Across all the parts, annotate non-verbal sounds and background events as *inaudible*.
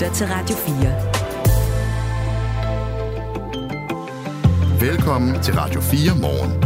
lytter til Radio 4. Velkommen til Radio 4 morgen.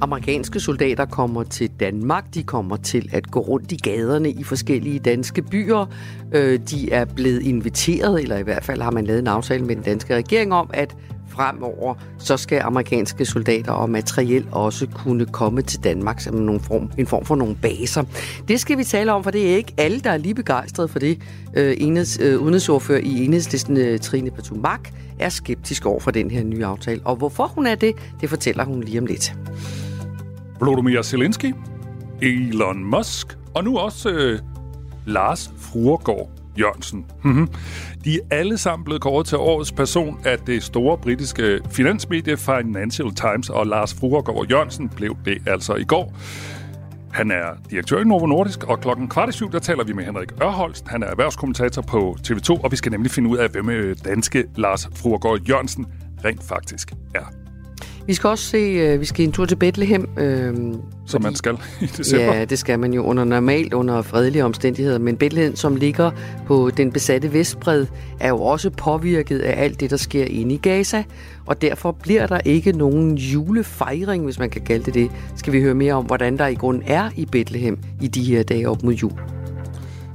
Amerikanske soldater kommer til Danmark. De kommer til at gå rundt i gaderne i forskellige danske byer. Øh, de er blevet inviteret, eller i hvert fald har man lavet en aftale med den danske regering om, at fremover, så skal amerikanske soldater og materiel også kunne komme til Danmark som nogle form, en form for nogle baser. Det skal vi tale om, for det er ikke alle, der er lige begejstrede for det. Øh, enheds, øh, udenrigsordfører i enhedslisten øh, Trine Patumak er skeptisk over for den her nye aftale. Og hvorfor hun er det, det fortæller hun lige om lidt. Volodymyr Zelensky, Elon Musk og nu også øh, Lars Fruergaard Jørgensen. Mhm. De er alle sammen blevet kåret til årets person af det store britiske finansmedie Financial Times, og Lars Fruergaard Jørgensen blev det altså i går. Han er direktør i Novo Nordisk, og klokken kvart i syv, der taler vi med Henrik Ørholst. Han er erhvervskommentator på TV2, og vi skal nemlig finde ud af, hvem øh, danske Lars Fruergaard Jørgensen rent faktisk er. Vi skal også se, øh, vi skal en tur til Bethlehem. Øh, som man skal i december. Ja, det skal man jo under normalt, under fredelige omstændigheder. Men Bethlehem, som ligger på den besatte vestbred, er jo også påvirket af alt det, der sker inde i Gaza. Og derfor bliver der ikke nogen julefejring, hvis man kan kalde det det. Skal vi høre mere om, hvordan der i grund er i Bethlehem i de her dage op mod jul.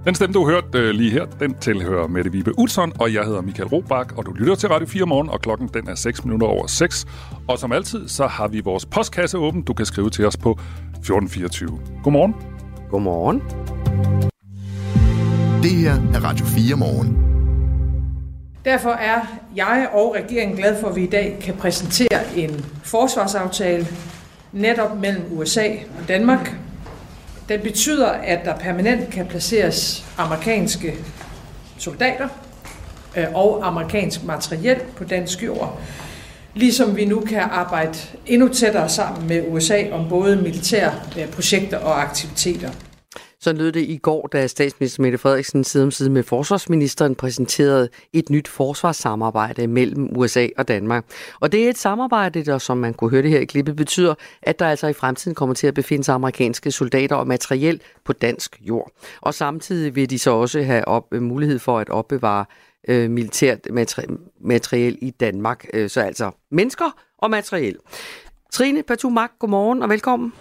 Den stemme, du har hørt uh, lige her, den tilhører Mette Vibe Utzon, og jeg hedder Michael Robach, og du lytter til Radio 4 morgen, og klokken den er 6 minutter over 6. Og som altid, så har vi vores postkasse åben. Du kan skrive til os på 1424. Godmorgen. Godmorgen. Det her er Radio 4 morgen. Derfor er jeg og regeringen glad for, at vi i dag kan præsentere en forsvarsaftale netop mellem USA og Danmark, den betyder, at der permanent kan placeres amerikanske soldater øh, og amerikansk materiel på dansk jord, ligesom vi nu kan arbejde endnu tættere sammen med USA om både militære øh, projekter og aktiviteter. Så lød det i går, da statsminister Mette Frederiksen side om side med forsvarsministeren præsenterede et nyt forsvarssamarbejde mellem USA og Danmark. Og det er et samarbejde, der, som man kunne høre det her i klippet, betyder, at der altså i fremtiden kommer til at befinde sig amerikanske soldater og materiel på dansk jord. Og samtidig vil de så også have op, øh, mulighed for at opbevare øh, militært materi- materiel i Danmark. Øh, så altså mennesker og materiel. Trine Patumak, godmorgen og velkommen.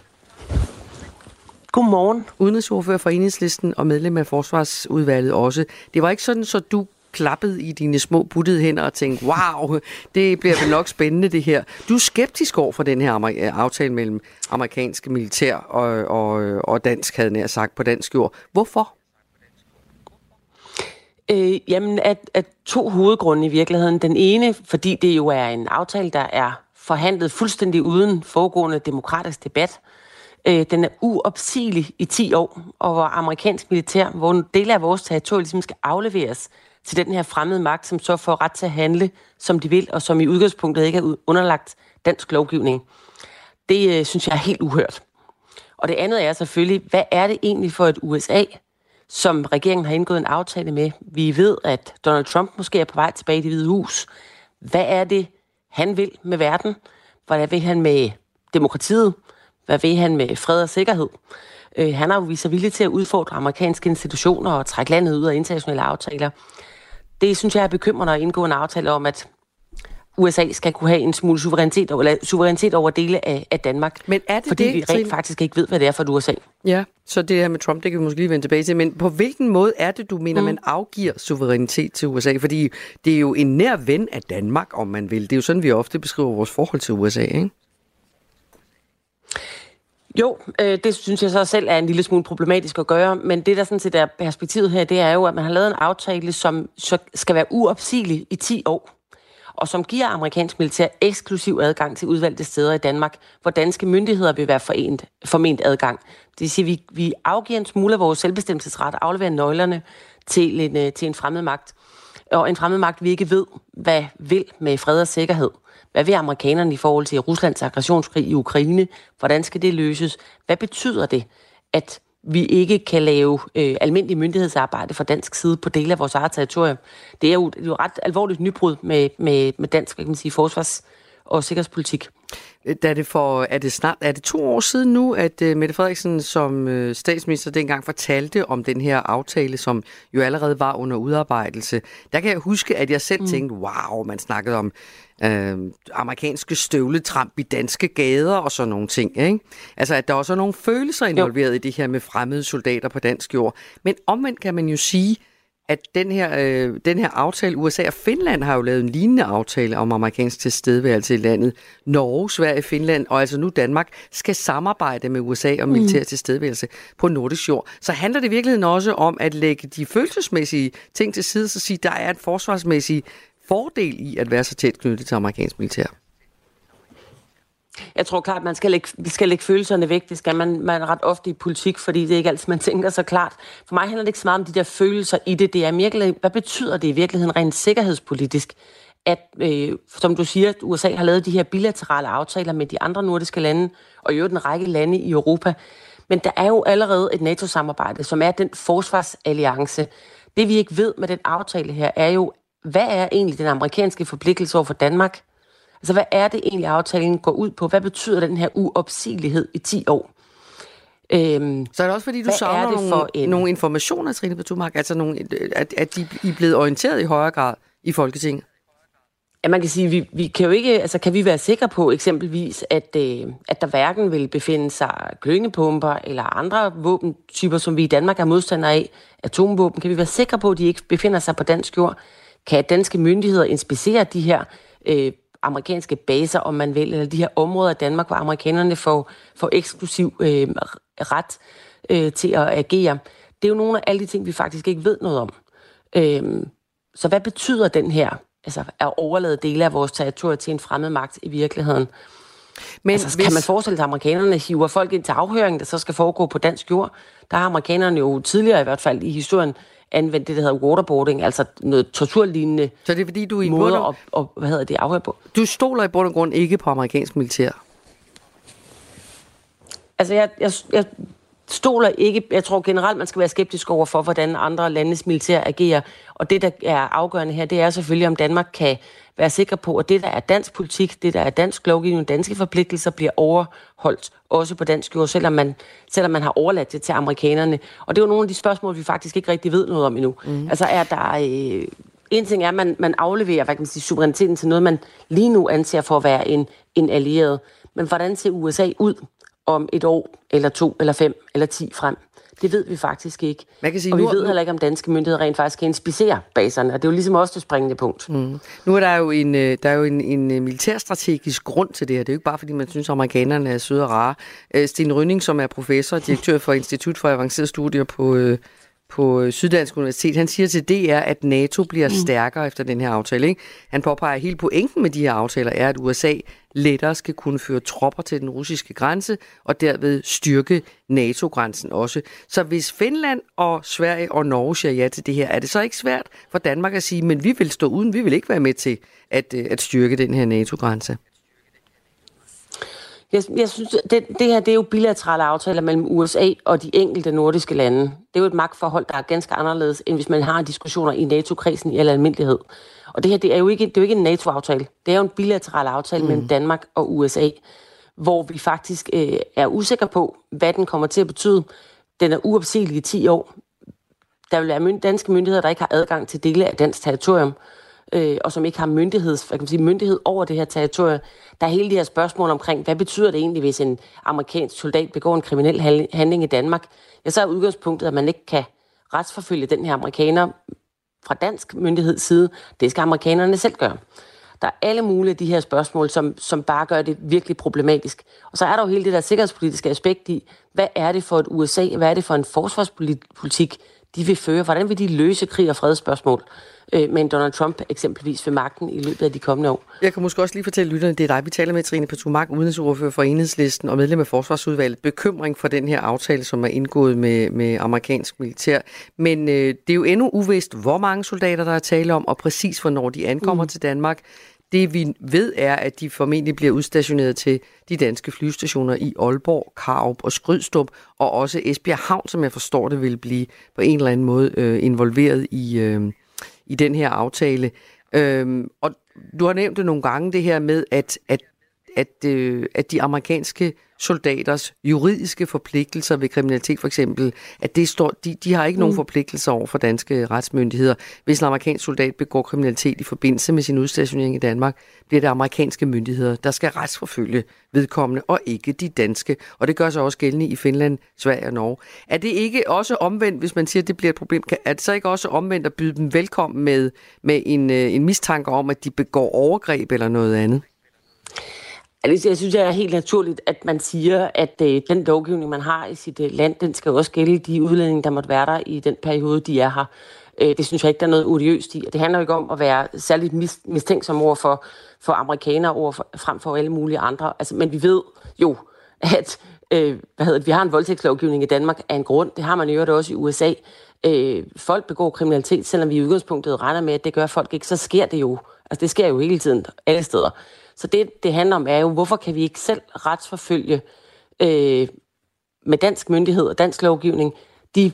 Godmorgen. Udenrigsordfører for Enhedslisten og medlem af Forsvarsudvalget også. Det var ikke sådan, så du klappede i dine små buttede hænder og tænkte, wow, det bliver vel nok spændende det her. Du er skeptisk over for den her aftale mellem amerikanske militær og, og, og dansk, havde nær sagt, på dansk jord. Hvorfor? Øh, jamen, at, at to hovedgrunde i virkeligheden. Den ene, fordi det jo er en aftale, der er forhandlet fuldstændig uden foregående demokratisk debat. Øh, den er uopsigelig i 10 år, og hvor amerikansk militær, hvor en del af vores territorium ligesom skal afleveres til den her fremmede magt, som så får ret til at handle, som de vil, og som i udgangspunktet ikke er underlagt dansk lovgivning. Det øh, synes jeg er helt uhørt. Og det andet er selvfølgelig, hvad er det egentlig for et USA, som regeringen har indgået en aftale med? Vi ved, at Donald Trump måske er på vej tilbage i det hvide hus. Hvad er det, han vil med verden? Hvad vil han med demokratiet? Hvad vil han med fred og sikkerhed? Øh, han har jo vist sig villig til at udfordre amerikanske institutioner og trække landet ud af internationale aftaler. Det synes jeg er bekymrende at indgå en aftale om, at USA skal kunne have en smule suverænitet over, eller suverænitet over dele af, af Danmark. Men er det fordi det, vi rent faktisk ikke ved, hvad det er for et USA. Ja, så det her med Trump, det kan vi måske lige vende tilbage til. Men på hvilken måde er det, du mener, mm. man afgiver suverænitet til USA? Fordi det er jo en nær ven af Danmark, om man vil. Det er jo sådan, vi ofte beskriver vores forhold til USA, ikke? Jo, øh, det synes jeg så selv er en lille smule problematisk at gøre, men det der sådan set er perspektivet her, det er jo, at man har lavet en aftale, som så skal være uopsigelig i 10 år, og som giver amerikansk militær eksklusiv adgang til udvalgte steder i Danmark, hvor danske myndigheder vil være forent, forment adgang. Det vil sige, at vi, vi afgiver en smule af vores selvbestemmelsesret, afleverer nøglerne til en, øh, til en fremmed magt, og en fremmed magt, vi ikke ved, hvad vil med fred og sikkerhed. Hvad vil amerikanerne i forhold til Ruslands aggressionskrig i Ukraine? Hvordan skal det løses? Hvad betyder det, at vi ikke kan lave øh, almindelig myndighedsarbejde fra dansk side på dele af vores eget territorium? Det er jo, det er jo ret alvorligt nybrud med, med, med dansk kan man sige, forsvars- og sikkerhedspolitik. Da det for, er det snart er det to år siden nu, at uh, Mette Frederiksen som uh, statsminister dengang fortalte om den her aftale, som jo allerede var under udarbejdelse. Der kan jeg huske, at jeg selv mm. tænkte, wow, man snakkede om uh, amerikanske støvletramp i danske gader og sådan nogle ting. Ikke? Altså, at der også er nogle følelser involveret jo. i det her med fremmede soldater på dansk jord. Men omvendt kan man jo sige, at den her, øh, den her aftale, USA og Finland har jo lavet en lignende aftale om amerikansk tilstedeværelse i landet. Norge, Sverige, Finland og altså nu Danmark skal samarbejde med USA om militær mm. tilstedeværelse på nordisk jord. Så handler det i virkeligheden også om at lægge de følelsesmæssige ting til side, så sige, der er en forsvarsmæssig fordel i at være så tæt knyttet til amerikansk militær. Jeg tror klart, at man skal lægge, skal lægge følelserne væk. Det skal man, man ret ofte i politik, fordi det er ikke altid, man tænker så klart. For mig handler det ikke så meget om de der følelser i det. Det er virkelig, hvad betyder det i virkeligheden rent sikkerhedspolitisk? At, øh, som du siger, at USA har lavet de her bilaterale aftaler med de andre nordiske lande, og jo en række lande i Europa. Men der er jo allerede et NATO-samarbejde, som er den forsvarsalliance. Det vi ikke ved med den aftale her, er jo, hvad er egentlig den amerikanske forpligtelse over for Danmark? Altså, hvad er det egentlig, aftalen går ud på? Hvad betyder den her uopsigelighed i 10 år? Øhm, så er det også fordi, du savner nogle, for en... nogle informationer, Trine Petumark, altså nogle, at, at de er blevet orienteret i højere grad i Folketinget? Ja, man kan sige, vi, vi kan jo ikke, altså kan vi være sikre på eksempelvis, at, øh, at der hverken vil befinde sig klyngepumper eller andre våbentyper, som vi i Danmark er modstandere af, atomvåben, kan vi være sikre på, at de ikke befinder sig på dansk jord? Kan danske myndigheder inspicere de her øh, amerikanske baser, om man vil, eller de her områder i Danmark, hvor amerikanerne får, får eksklusiv øh, ret øh, til at agere. Det er jo nogle af alle de ting, vi faktisk ikke ved noget om. Øh, så hvad betyder den her, altså at overlade dele af vores territorium til en fremmed magt i virkeligheden? Men altså, hvis... kan man forestille sig, at amerikanerne hiver folk ind til afhøring, der så skal foregå på dansk jord? Der har amerikanerne jo tidligere i hvert fald i historien anvendt det, der hedder waterboarding, altså noget torturlignende Så det er fordi, du i måder og, og, hvad hedder det, afhør på. Du stoler i bund og grund ikke på amerikansk militær? Altså, jeg, jeg, jeg stoler ikke, jeg tror generelt, man skal være skeptisk over for, hvordan andre landes militær agerer. Og det, der er afgørende her, det er selvfølgelig, om Danmark kan være sikker på, at det, der er dansk politik, det, der er dansk lovgivning, danske forpligtelser, bliver overholdt, også på dansk jord, selvom man, selvom man har overladt det til amerikanerne. Og det er jo nogle af de spørgsmål, vi faktisk ikke rigtig ved noget om endnu. Mm. Altså er der... Øh, en ting er, at man, man afleverer hvad kan man sige, suveræniteten til noget, man lige nu anser for at være en, en allieret. Men hvordan ser USA ud om et år, eller to, eller fem, eller ti frem? Det ved vi faktisk ikke. Man kan sige, og vi nu, ved heller ikke, om danske myndigheder rent faktisk kan inspicere baserne, og det er jo ligesom også det springende punkt. Mm. Nu er der jo en, øh, der er jo en, en øh, militærstrategisk grund til det her. Det er jo ikke bare, fordi man synes, at amerikanerne er søde og rare. Øh, Sten Rønning, som er professor og *laughs* direktør for Institut for Avancerede Studier på, på Syddansk Universitet, han siger til DR, at NATO bliver mm. stærkere efter den her aftale. Ikke? Han påpeger, at hele pointen med de her aftaler er, at USA lettere skal kunne føre tropper til den russiske grænse, og derved styrke NATO-grænsen også. Så hvis Finland og Sverige og Norge siger ja til det her, er det så ikke svært for Danmark at sige, men vi vil stå uden, vi vil ikke være med til at, øh, at styrke den her NATO-grænse? Jeg, jeg synes, det, det her det er jo bilaterale aftaler mellem USA og de enkelte nordiske lande. Det er jo et magtforhold, der er ganske anderledes, end hvis man har diskussioner i NATO-kredsen i al almindelighed. Og det her det er, jo ikke, det er jo ikke en NATO-aftale. Det er jo en bilateral aftale mm. mellem Danmark og USA, hvor vi faktisk øh, er usikre på, hvad den kommer til at betyde. Den er uopsigelig i 10 år. Der vil være danske myndigheder, der ikke har adgang til dele af dansk territorium øh, og som ikke har myndigheds, hvad kan man sige, myndighed over det her territorium. Der er hele de her spørgsmål omkring, hvad betyder det egentlig, hvis en amerikansk soldat begår en kriminel handling i Danmark? Ja, så er udgangspunktet, at man ikke kan retsforfølge den her amerikaner fra dansk myndigheds side. Det skal amerikanerne selv gøre. Der er alle mulige af de her spørgsmål, som, som bare gør det virkelig problematisk. Og så er der jo hele det der sikkerhedspolitiske aspekt i, hvad er det for et USA, hvad er det for en forsvarspolitik, de vil føre? Hvordan vil de løse krig- og fredsspørgsmål? øh, med en Donald Trump eksempelvis ved magten i løbet af de kommende år. Jeg kan måske også lige fortælle lytterne, det er dig, vi taler med, Trine Petumark, udenrigsordfører for Enhedslisten og medlem af Forsvarsudvalget. Bekymring for den her aftale, som er indgået med, med amerikansk militær. Men øh, det er jo endnu uvist, hvor mange soldater der er tale om, og præcis hvornår de ankommer mm. til Danmark. Det vi ved er, at de formentlig bliver udstationeret til de danske flystationer i Aalborg, Karup og Skrydstrup, og også Esbjerg Havn, som jeg forstår det, vil blive på en eller anden måde øh, involveret i, øh, i den her aftale. Øh, og du har nævnt det nogle gange, det her med, at, at at, øh, at de amerikanske soldaters juridiske forpligtelser ved kriminalitet for eksempel, at det står, de, de har ikke mm. nogen forpligtelser over for danske retsmyndigheder. Hvis en amerikansk soldat begår kriminalitet i forbindelse med sin udstationering i Danmark, bliver det amerikanske myndigheder, der skal retsforfølge vedkommende, og ikke de danske. Og det gør sig også gældende i Finland, Sverige og Norge. Er det ikke også omvendt, hvis man siger, at det bliver et problem? Er det så ikke også omvendt at byde dem velkommen med, med en, øh, en mistanke om, at de begår overgreb eller noget andet? Altså, jeg synes, det er helt naturligt, at man siger, at øh, den lovgivning, man har i sit øh, land, den skal også gælde de udlændinge, der måtte være der i den periode, de er her. Øh, det synes jeg ikke, der er noget odiøst i. Det handler jo ikke om at være særligt mis- mistænksom over for, for amerikanere over for, frem for alle mulige andre. Altså, men vi ved jo, at øh, hvad hedder det, vi har en voldtægtslovgivning i Danmark af en grund. Det har man jo også i USA. Øh, folk begår kriminalitet, selvom vi i udgangspunktet regner med, at det gør folk ikke, så sker det jo. Altså, det sker jo hele tiden, alle steder. Så det, det handler om, er jo, hvorfor kan vi ikke selv retsforfølge øh, med dansk myndighed og dansk lovgivning de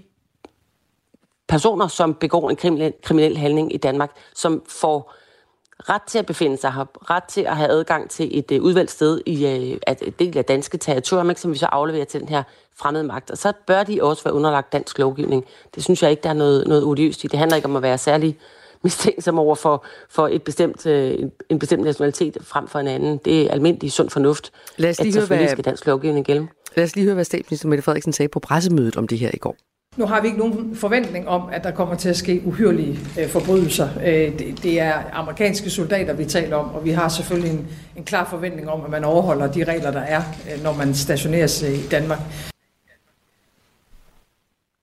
personer, som begår en kriminel, kriminel handling i Danmark, som får ret til at befinde sig her, ret til at have adgang til et øh, udvalgt sted i øh, at et del af danske territorium, som vi så afleverer til den her fremmede magt. Og så bør de også være underlagt dansk lovgivning. Det synes jeg ikke, der er noget, noget odiøst i. Det handler ikke om at være særlig mistænksom over for, for et bestemt, øh, en bestemt nationalitet frem for en anden. Det er almindelig sund fornuft, Lad os lige at selvfølgelig høre, hvad, skal dansk lovgivning gælde. Lad os lige høre, hvad statsminister Mette Frederiksen sagde på pressemødet om det her i går. Nu har vi ikke nogen forventning om, at der kommer til at ske uhyrlige øh, forbrydelser. Øh, det, det er amerikanske soldater, vi taler om, og vi har selvfølgelig en, en klar forventning om, at man overholder de regler, der er, øh, når man stationeres øh, i Danmark.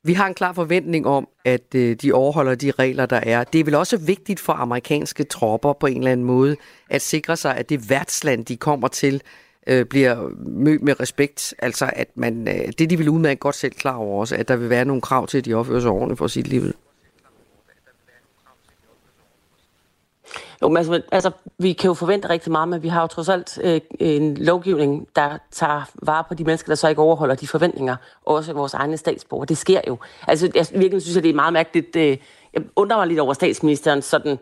Vi har en klar forventning om, at øh, de overholder de regler, der er. Det er vel også vigtigt for amerikanske tropper på en eller anden måde at sikre sig, at det værtsland, de kommer til, øh, bliver mødt med respekt. Altså, at man, øh, det de vil udmærke godt selv klar over også, at der vil være nogle krav til, at de opfører sig ordentligt for sit liv. Jo, men altså, altså, vi kan jo forvente rigtig meget, men vi har jo trods alt øh, en lovgivning, der tager vare på de mennesker, der så ikke overholder de forventninger, også vores egne statsborger. Det sker jo. Altså, jeg virkelig synes, at det er meget mærkeligt. Øh, jeg undrer mig lidt over statsministerens sådan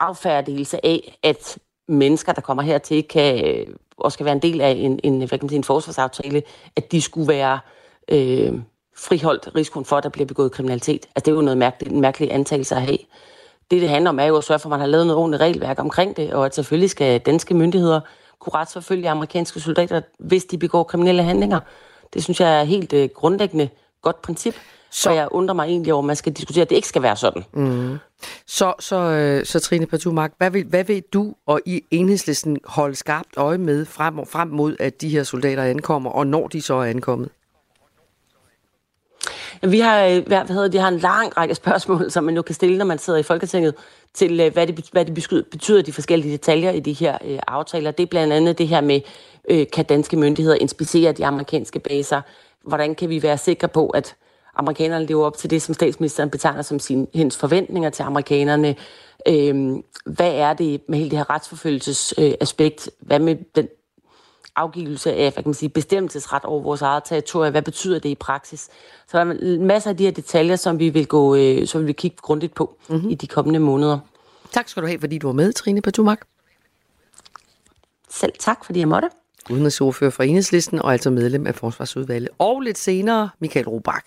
affærdelse af, at mennesker, der kommer hertil, kan, øh, også skal være en del af en, en, hvad kan man sige, en forsvarsaftale, at de skulle være øh, friholdt risikoen for, at der bliver begået kriminalitet. Altså, det er jo noget mærkeligt, en mærkelig antagelse at have det, det handler om, er jo at sørge for, at man har lavet noget ordentligt regelværk omkring det, og at selvfølgelig skal danske myndigheder kunne retsforfølge amerikanske soldater, hvis de begår kriminelle handlinger. Det synes jeg er helt uh, grundlæggende godt princip. Så og jeg undrer mig egentlig over, at man skal diskutere, at det ikke skal være sådan. Mm. Så, så, øh, så Trine Patumark, hvad vil, hvad vil du og i enhedslisten holde skarpt øje med frem, frem mod, at de her soldater ankommer, og når de så er ankommet? Vi har, øh, hvad hedder det, har en lang række *laughs* spørgsmål, som man jo kan stille, når man sidder i Folketinget, til øh, hvad det, hvad det betyder, de forskellige detaljer i de her øh, aftaler. Det er blandt andet det her med, øh, kan danske myndigheder inspicere de amerikanske baser? Hvordan kan vi være sikre på, at amerikanerne lever op til det, som statsministeren betegner som sin, hendes forventninger til amerikanerne? Øh, hvad er det med hele det her retsforfølgelsesaspekt? Øh, hvad med den afgivelse af hvad kan man sige, bestemmelsesret over vores eget territorie. Hvad betyder det i praksis? Så der er masser af de her detaljer, som vi vil, gå, øh, som vi vil kigge grundigt på mm-hmm. i de kommende måneder. Tak skal du have, fordi du var med, Trine Patumak. Selv tak, fordi jeg måtte. Udenrigsordfører for Enhedslisten og altså medlem af Forsvarsudvalget. Og lidt senere, Michael Robach.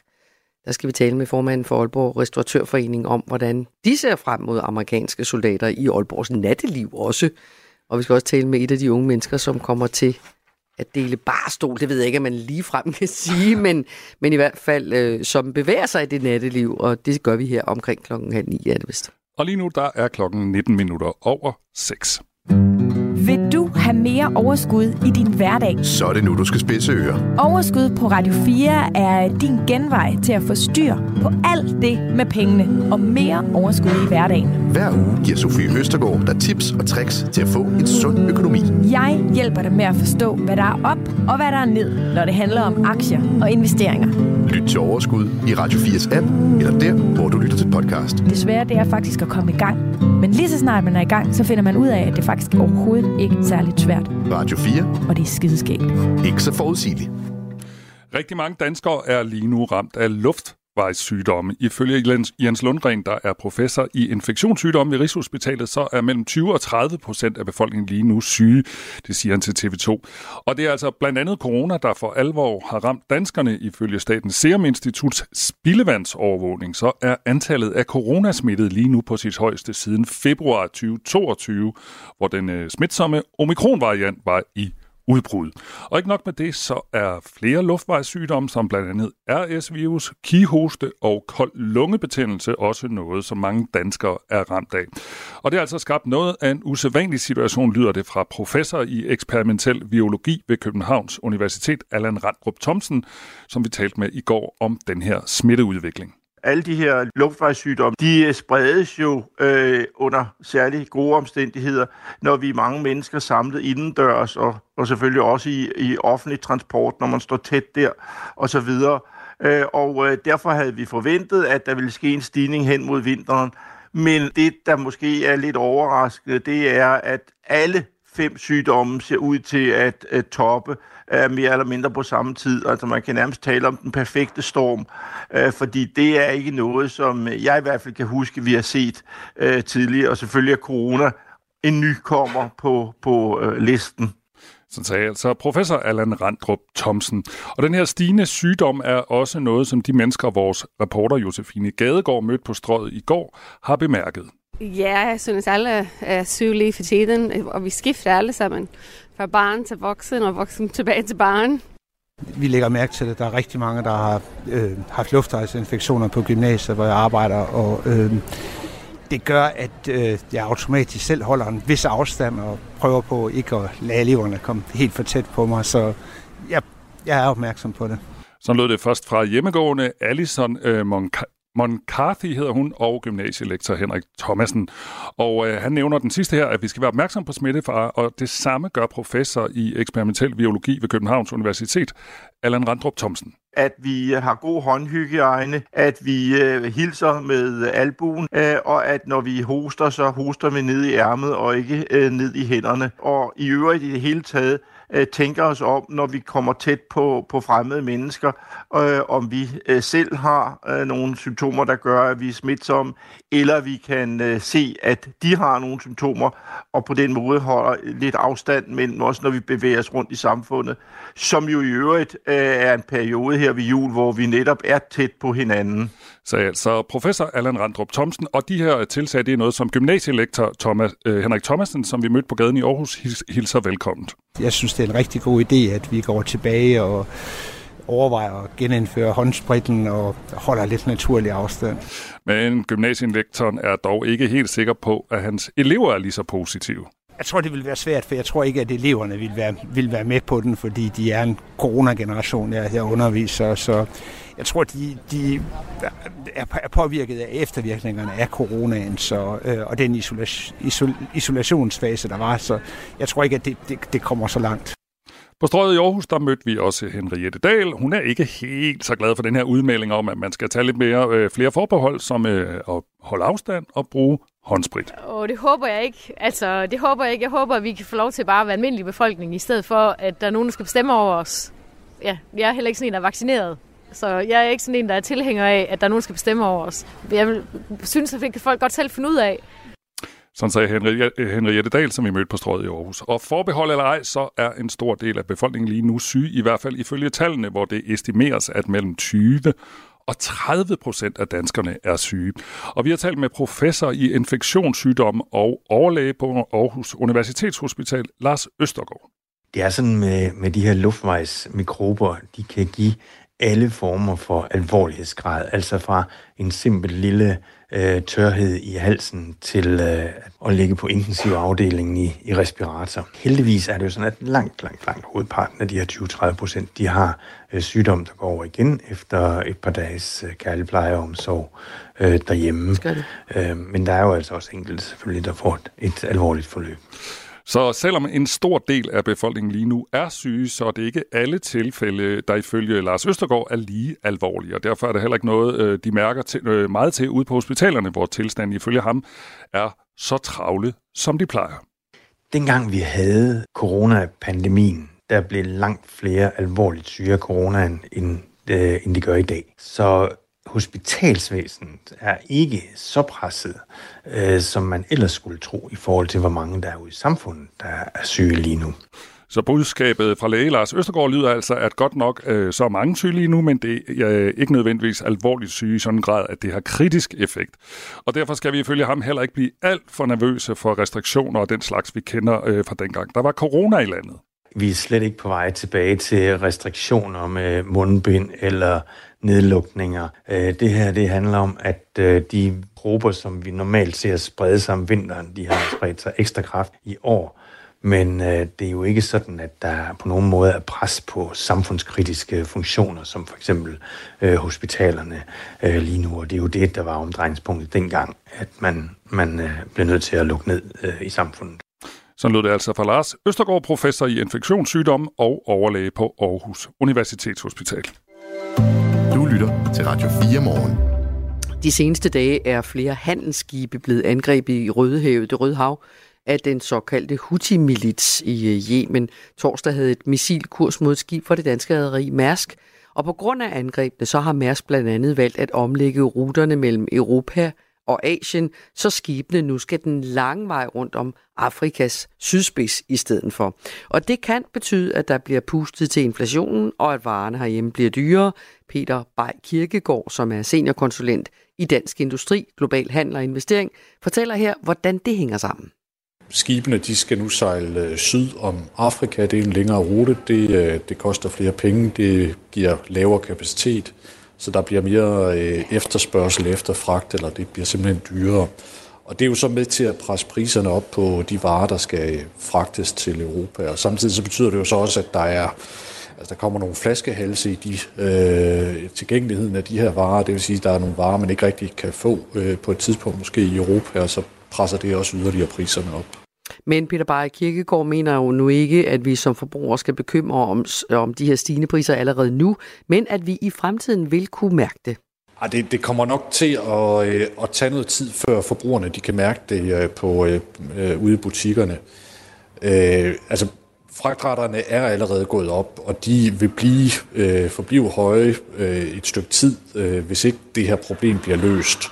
Der skal vi tale med formanden for Aalborg Restauratørforening om, hvordan de ser frem mod amerikanske soldater i Aalborgs natteliv også. Og vi skal også tale med et af de unge mennesker, som kommer til at dele barstol, det ved jeg ikke, om man lige frem kan sige, *laughs* men, men i hvert fald øh, som bevæger sig i det natteliv, og det gør vi her omkring klokken halv ni, er det vist. Og lige nu, der er klokken 19 minutter over 6. Vil du have mere overskud i din hverdag? Så er det nu, du skal spidse ører. Overskud på Radio 4 er din genvej til at få styr på alt det med pengene og mere overskud i hverdagen. Hver uge giver Sofie Østergaard dig tips og tricks til at få en sund økonomi. Jeg hjælper dig med at forstå, hvad der er op og hvad der er ned, når det handler om aktier og investeringer. Lyt til Overskud i Radio 4's app, eller der, hvor du lytter til podcast. Det svære det er faktisk at komme i gang. Men lige så snart man er i gang, så finder man ud af, at det faktisk overhovedet ikke særligt svært. Radio 4. Og det er skideskægt. Ikke så forudsigeligt. Rigtig mange danskere er lige nu ramt af luft luftvejssygdomme. Ifølge Jens Lundgren, der er professor i infektionssygdomme ved Rigshospitalet, så er mellem 20 og 30 procent af befolkningen lige nu syge. Det siger han til TV2. Og det er altså blandt andet corona, der for alvor har ramt danskerne. Ifølge Statens Serum Instituts spildevandsovervågning, så er antallet af coronasmittede lige nu på sit højeste siden februar 2022, hvor den øh, smitsomme omikron-variant var i udbrud. Og ikke nok med det, så er flere luftvejssygdomme, som blandt andet RS-virus, kihoste og kold lungebetændelse også noget, som mange danskere er ramt af. Og det er altså skabt noget af en usædvanlig situation, lyder det fra professor i eksperimentel biologi ved Københavns Universitet, Allan Randrup Thomsen, som vi talte med i går om den her smitteudvikling alle de her luftvejssygdomme, de øh, spredes jo øh, under særligt gode omstændigheder, når vi er mange mennesker samlet indendørs, og, og selvfølgelig også i, i offentlig transport, når man står tæt der, og så videre. Øh, og øh, derfor havde vi forventet, at der ville ske en stigning hen mod vinteren. Men det, der måske er lidt overraskende, det er, at alle fem sygdomme ser ud til at, at toppe uh, mere eller mindre på samme tid. Altså man kan nærmest tale om den perfekte storm, uh, fordi det er ikke noget, som jeg i hvert fald kan huske, vi har set uh, tidligere. Og selvfølgelig er corona en ny kommer på, på uh, listen. Så sagde altså professor Allan Randrup Thomsen. Og den her stigende sygdom er også noget, som de mennesker, vores reporter Josefine Gadegaard mødte på strøget i går, har bemærket. Ja, jeg synes alle er sygelige for tiden, og vi skifter alle sammen. Fra barn til voksen og voksen tilbage til barn. Vi lægger mærke til, at der er rigtig mange, der har øh, haft luftvejsinfektioner på gymnasiet, hvor jeg arbejder, og øh, det gør, at øh, jeg automatisk selv holder en vis afstand og prøver på ikke at lade eleverne komme helt for tæt på mig, så jeg, jeg er opmærksom på det. Så lød det først fra hjemmegående Alison øh, Moncarthy hedder hun, og gymnasielektor Henrik Thomasen. Og øh, han nævner den sidste her, at vi skal være opmærksom på smittefare, og det samme gør professor i eksperimentel biologi ved Københavns Universitet, Allan Randrup Thomsen at vi øh, har god håndhygiejne, at vi øh, hilser med albuen, øh, og at når vi hoster, så hoster vi ned i ærmet og ikke øh, ned i hænderne. Og i øvrigt i det hele taget, øh, tænker os om, når vi kommer tæt på, på fremmede mennesker, øh, om vi øh, selv har øh, nogle symptomer, der gør, at vi er smitsomme, eller vi kan øh, se, at de har nogle symptomer, og på den måde holder lidt afstand mellem os, når vi bevæger os rundt i samfundet, som jo i øvrigt øh, er en periode her ved jul, hvor vi netop er tæt på hinanden. Så altså professor Allan Randrup Thomsen, og de her tilsag, det er noget, som gymnasielektor Thomas, øh, Henrik Thomasen, som vi mødte på gaden i Aarhus, hilser velkommen. Jeg synes, det er en rigtig god idé, at vi går tilbage og overvejer at genindføre håndspritten og holder lidt naturlig afstand. Men gymnasielektoren er dog ikke helt sikker på, at hans elever er lige så positive. Jeg tror, det vil være svært, for jeg tror ikke, at eleverne vil være, vil være med på den, fordi de er en coronageneration, jeg, jeg underviser. Så jeg tror, de, de er påvirket af eftervirkningerne af coronaen så, øh, og den isolation, isol, isolationsfase, der var. Så jeg tror ikke, at det, det, det kommer så langt. På strøget i Aarhus, der mødte vi også Henriette Dahl. Hun er ikke helt så glad for den her udmelding om, at man skal tage lidt mere, øh, flere forbehold, som øh, at holde afstand og bruge håndsprit. Og det håber jeg ikke. Altså, det håber jeg ikke. Jeg håber, at vi kan få lov til bare at være almindelig befolkning, i stedet for, at der er nogen, der skal bestemme over os. Ja, jeg er heller ikke sådan en, der er vaccineret. Så jeg er ikke sådan en, der er tilhænger af, at der er nogen, der skal bestemme over os. Jeg synes, at det kan folk godt selv finde ud af. Sådan sagde Henriette Dahl, som vi mødte på strøget i Aarhus. Og forbehold eller ej, så er en stor del af befolkningen lige nu syg, i hvert fald ifølge tallene, hvor det estimeres, at mellem 20 og 30 procent af danskerne er syge. Og vi har talt med professor i infektionssygdomme og overlæge på Aarhus Universitetshospital, Lars Østergaard. Det er sådan med, med de her luftvejsmikrober, de kan give alle former for alvorlighedsgrad, altså fra en simpel lille øh, tørhed i halsen til øh, at ligge på intensiv afdelingen i, i respirator. Heldigvis er det jo sådan, at langt, langt, langt hovedparten af de her 20-30 procent, de har øh, sygdom, der går over igen efter et par dages øh, kærlig plejeomsorg øh, derhjemme. Øh, men der er jo altså også enkelte selvfølgelig, der får et, et alvorligt forløb. Så selvom en stor del af befolkningen lige nu er syge, så er det ikke alle tilfælde, der ifølge Lars Østergaard er lige alvorlige. Og derfor er der heller ikke noget, øh, de mærker til, øh, meget til ude på hospitalerne, hvor tilstanden ifølge ham er så travle, som de plejer. Dengang vi havde coronapandemien, der blev langt flere alvorligt syge af coronaen, end, øh, end de gør i dag. Så hospitalsvæsenet er ikke så presset, øh, som man ellers skulle tro i forhold til, hvor mange der er ude i samfundet, der er syge lige nu. Så budskabet fra læge Lars Østergaard lyder altså, at godt nok øh, så er mange syge lige nu, men det er øh, ikke nødvendigvis alvorligt syge i sådan en grad, at det har kritisk effekt. Og derfor skal vi ifølge ham heller ikke blive alt for nervøse for restriktioner og den slags, vi kender øh, fra dengang. Der var corona i landet. Vi er slet ikke på vej tilbage til restriktioner med mundbind eller nedlukninger. Øh, det her det handler om, at øh, de grupper, som vi normalt ser sprede sig om vinteren, de har spredt sig ekstra kraft i år. Men øh, det er jo ikke sådan, at der på nogen måde er pres på samfundskritiske funktioner, som for eksempel øh, hospitalerne øh, lige nu. Og det er jo det, der var omdrejningspunktet dengang, at man, man øh, blev nødt til at lukke ned øh, i samfundet. Så lød det altså fra Lars Østergaard, professor i infektionssygdom og overlæge på Aarhus Universitetshospital. Du lytter til Radio 4 morgen. De seneste dage er flere handelsskibe blevet angrebet i Rødehavet, det Røde Hav, af den såkaldte Houthi-milits i øh, Yemen. Torsdag havde et missilkurs mod skib for det danske rederi Mærsk, og på grund af angrebene, så har Mærsk blandt andet valgt at omlægge ruterne mellem Europa og Asien, så skibene nu skal den lange vej rundt om Afrikas sydspids i stedet for. Og det kan betyde, at der bliver pustet til inflationen, og at varerne herhjemme bliver dyrere. Peter Bay Kirkegaard, som er seniorkonsulent i Dansk Industri, Global Handel og Investering, fortæller her, hvordan det hænger sammen. Skibene de skal nu sejle øh, syd om Afrika. Det er en længere rute. Det, øh, det koster flere penge. Det giver lavere kapacitet. Så der bliver mere øh, efterspørgsel efter fragt, eller det bliver simpelthen dyrere. Og det er jo så med til at presse priserne op på de varer, der skal øh, fragtes til Europa. Og samtidig så betyder det jo så også, at der er altså der kommer nogle flaskehalse i de, øh, tilgængeligheden af de her varer. Det vil sige, at der er nogle varer, man ikke rigtig kan få øh, på et tidspunkt måske i Europa, og så presser det også yderligere priserne op. Men Peter Bayer Kirkegaard mener jo nu ikke, at vi som forbrugere skal bekymre om, om de her stigende priser allerede nu, men at vi i fremtiden vil kunne mærke det. Ja, det, det kommer nok til at, øh, at tage noget tid, før forbrugerne de kan mærke det øh, på, øh, øh ude i butikkerne. Øh, altså, fragtraterne er allerede gået op, og de vil blive, øh, forblive høje øh, et stykke tid, øh, hvis ikke det her problem bliver løst.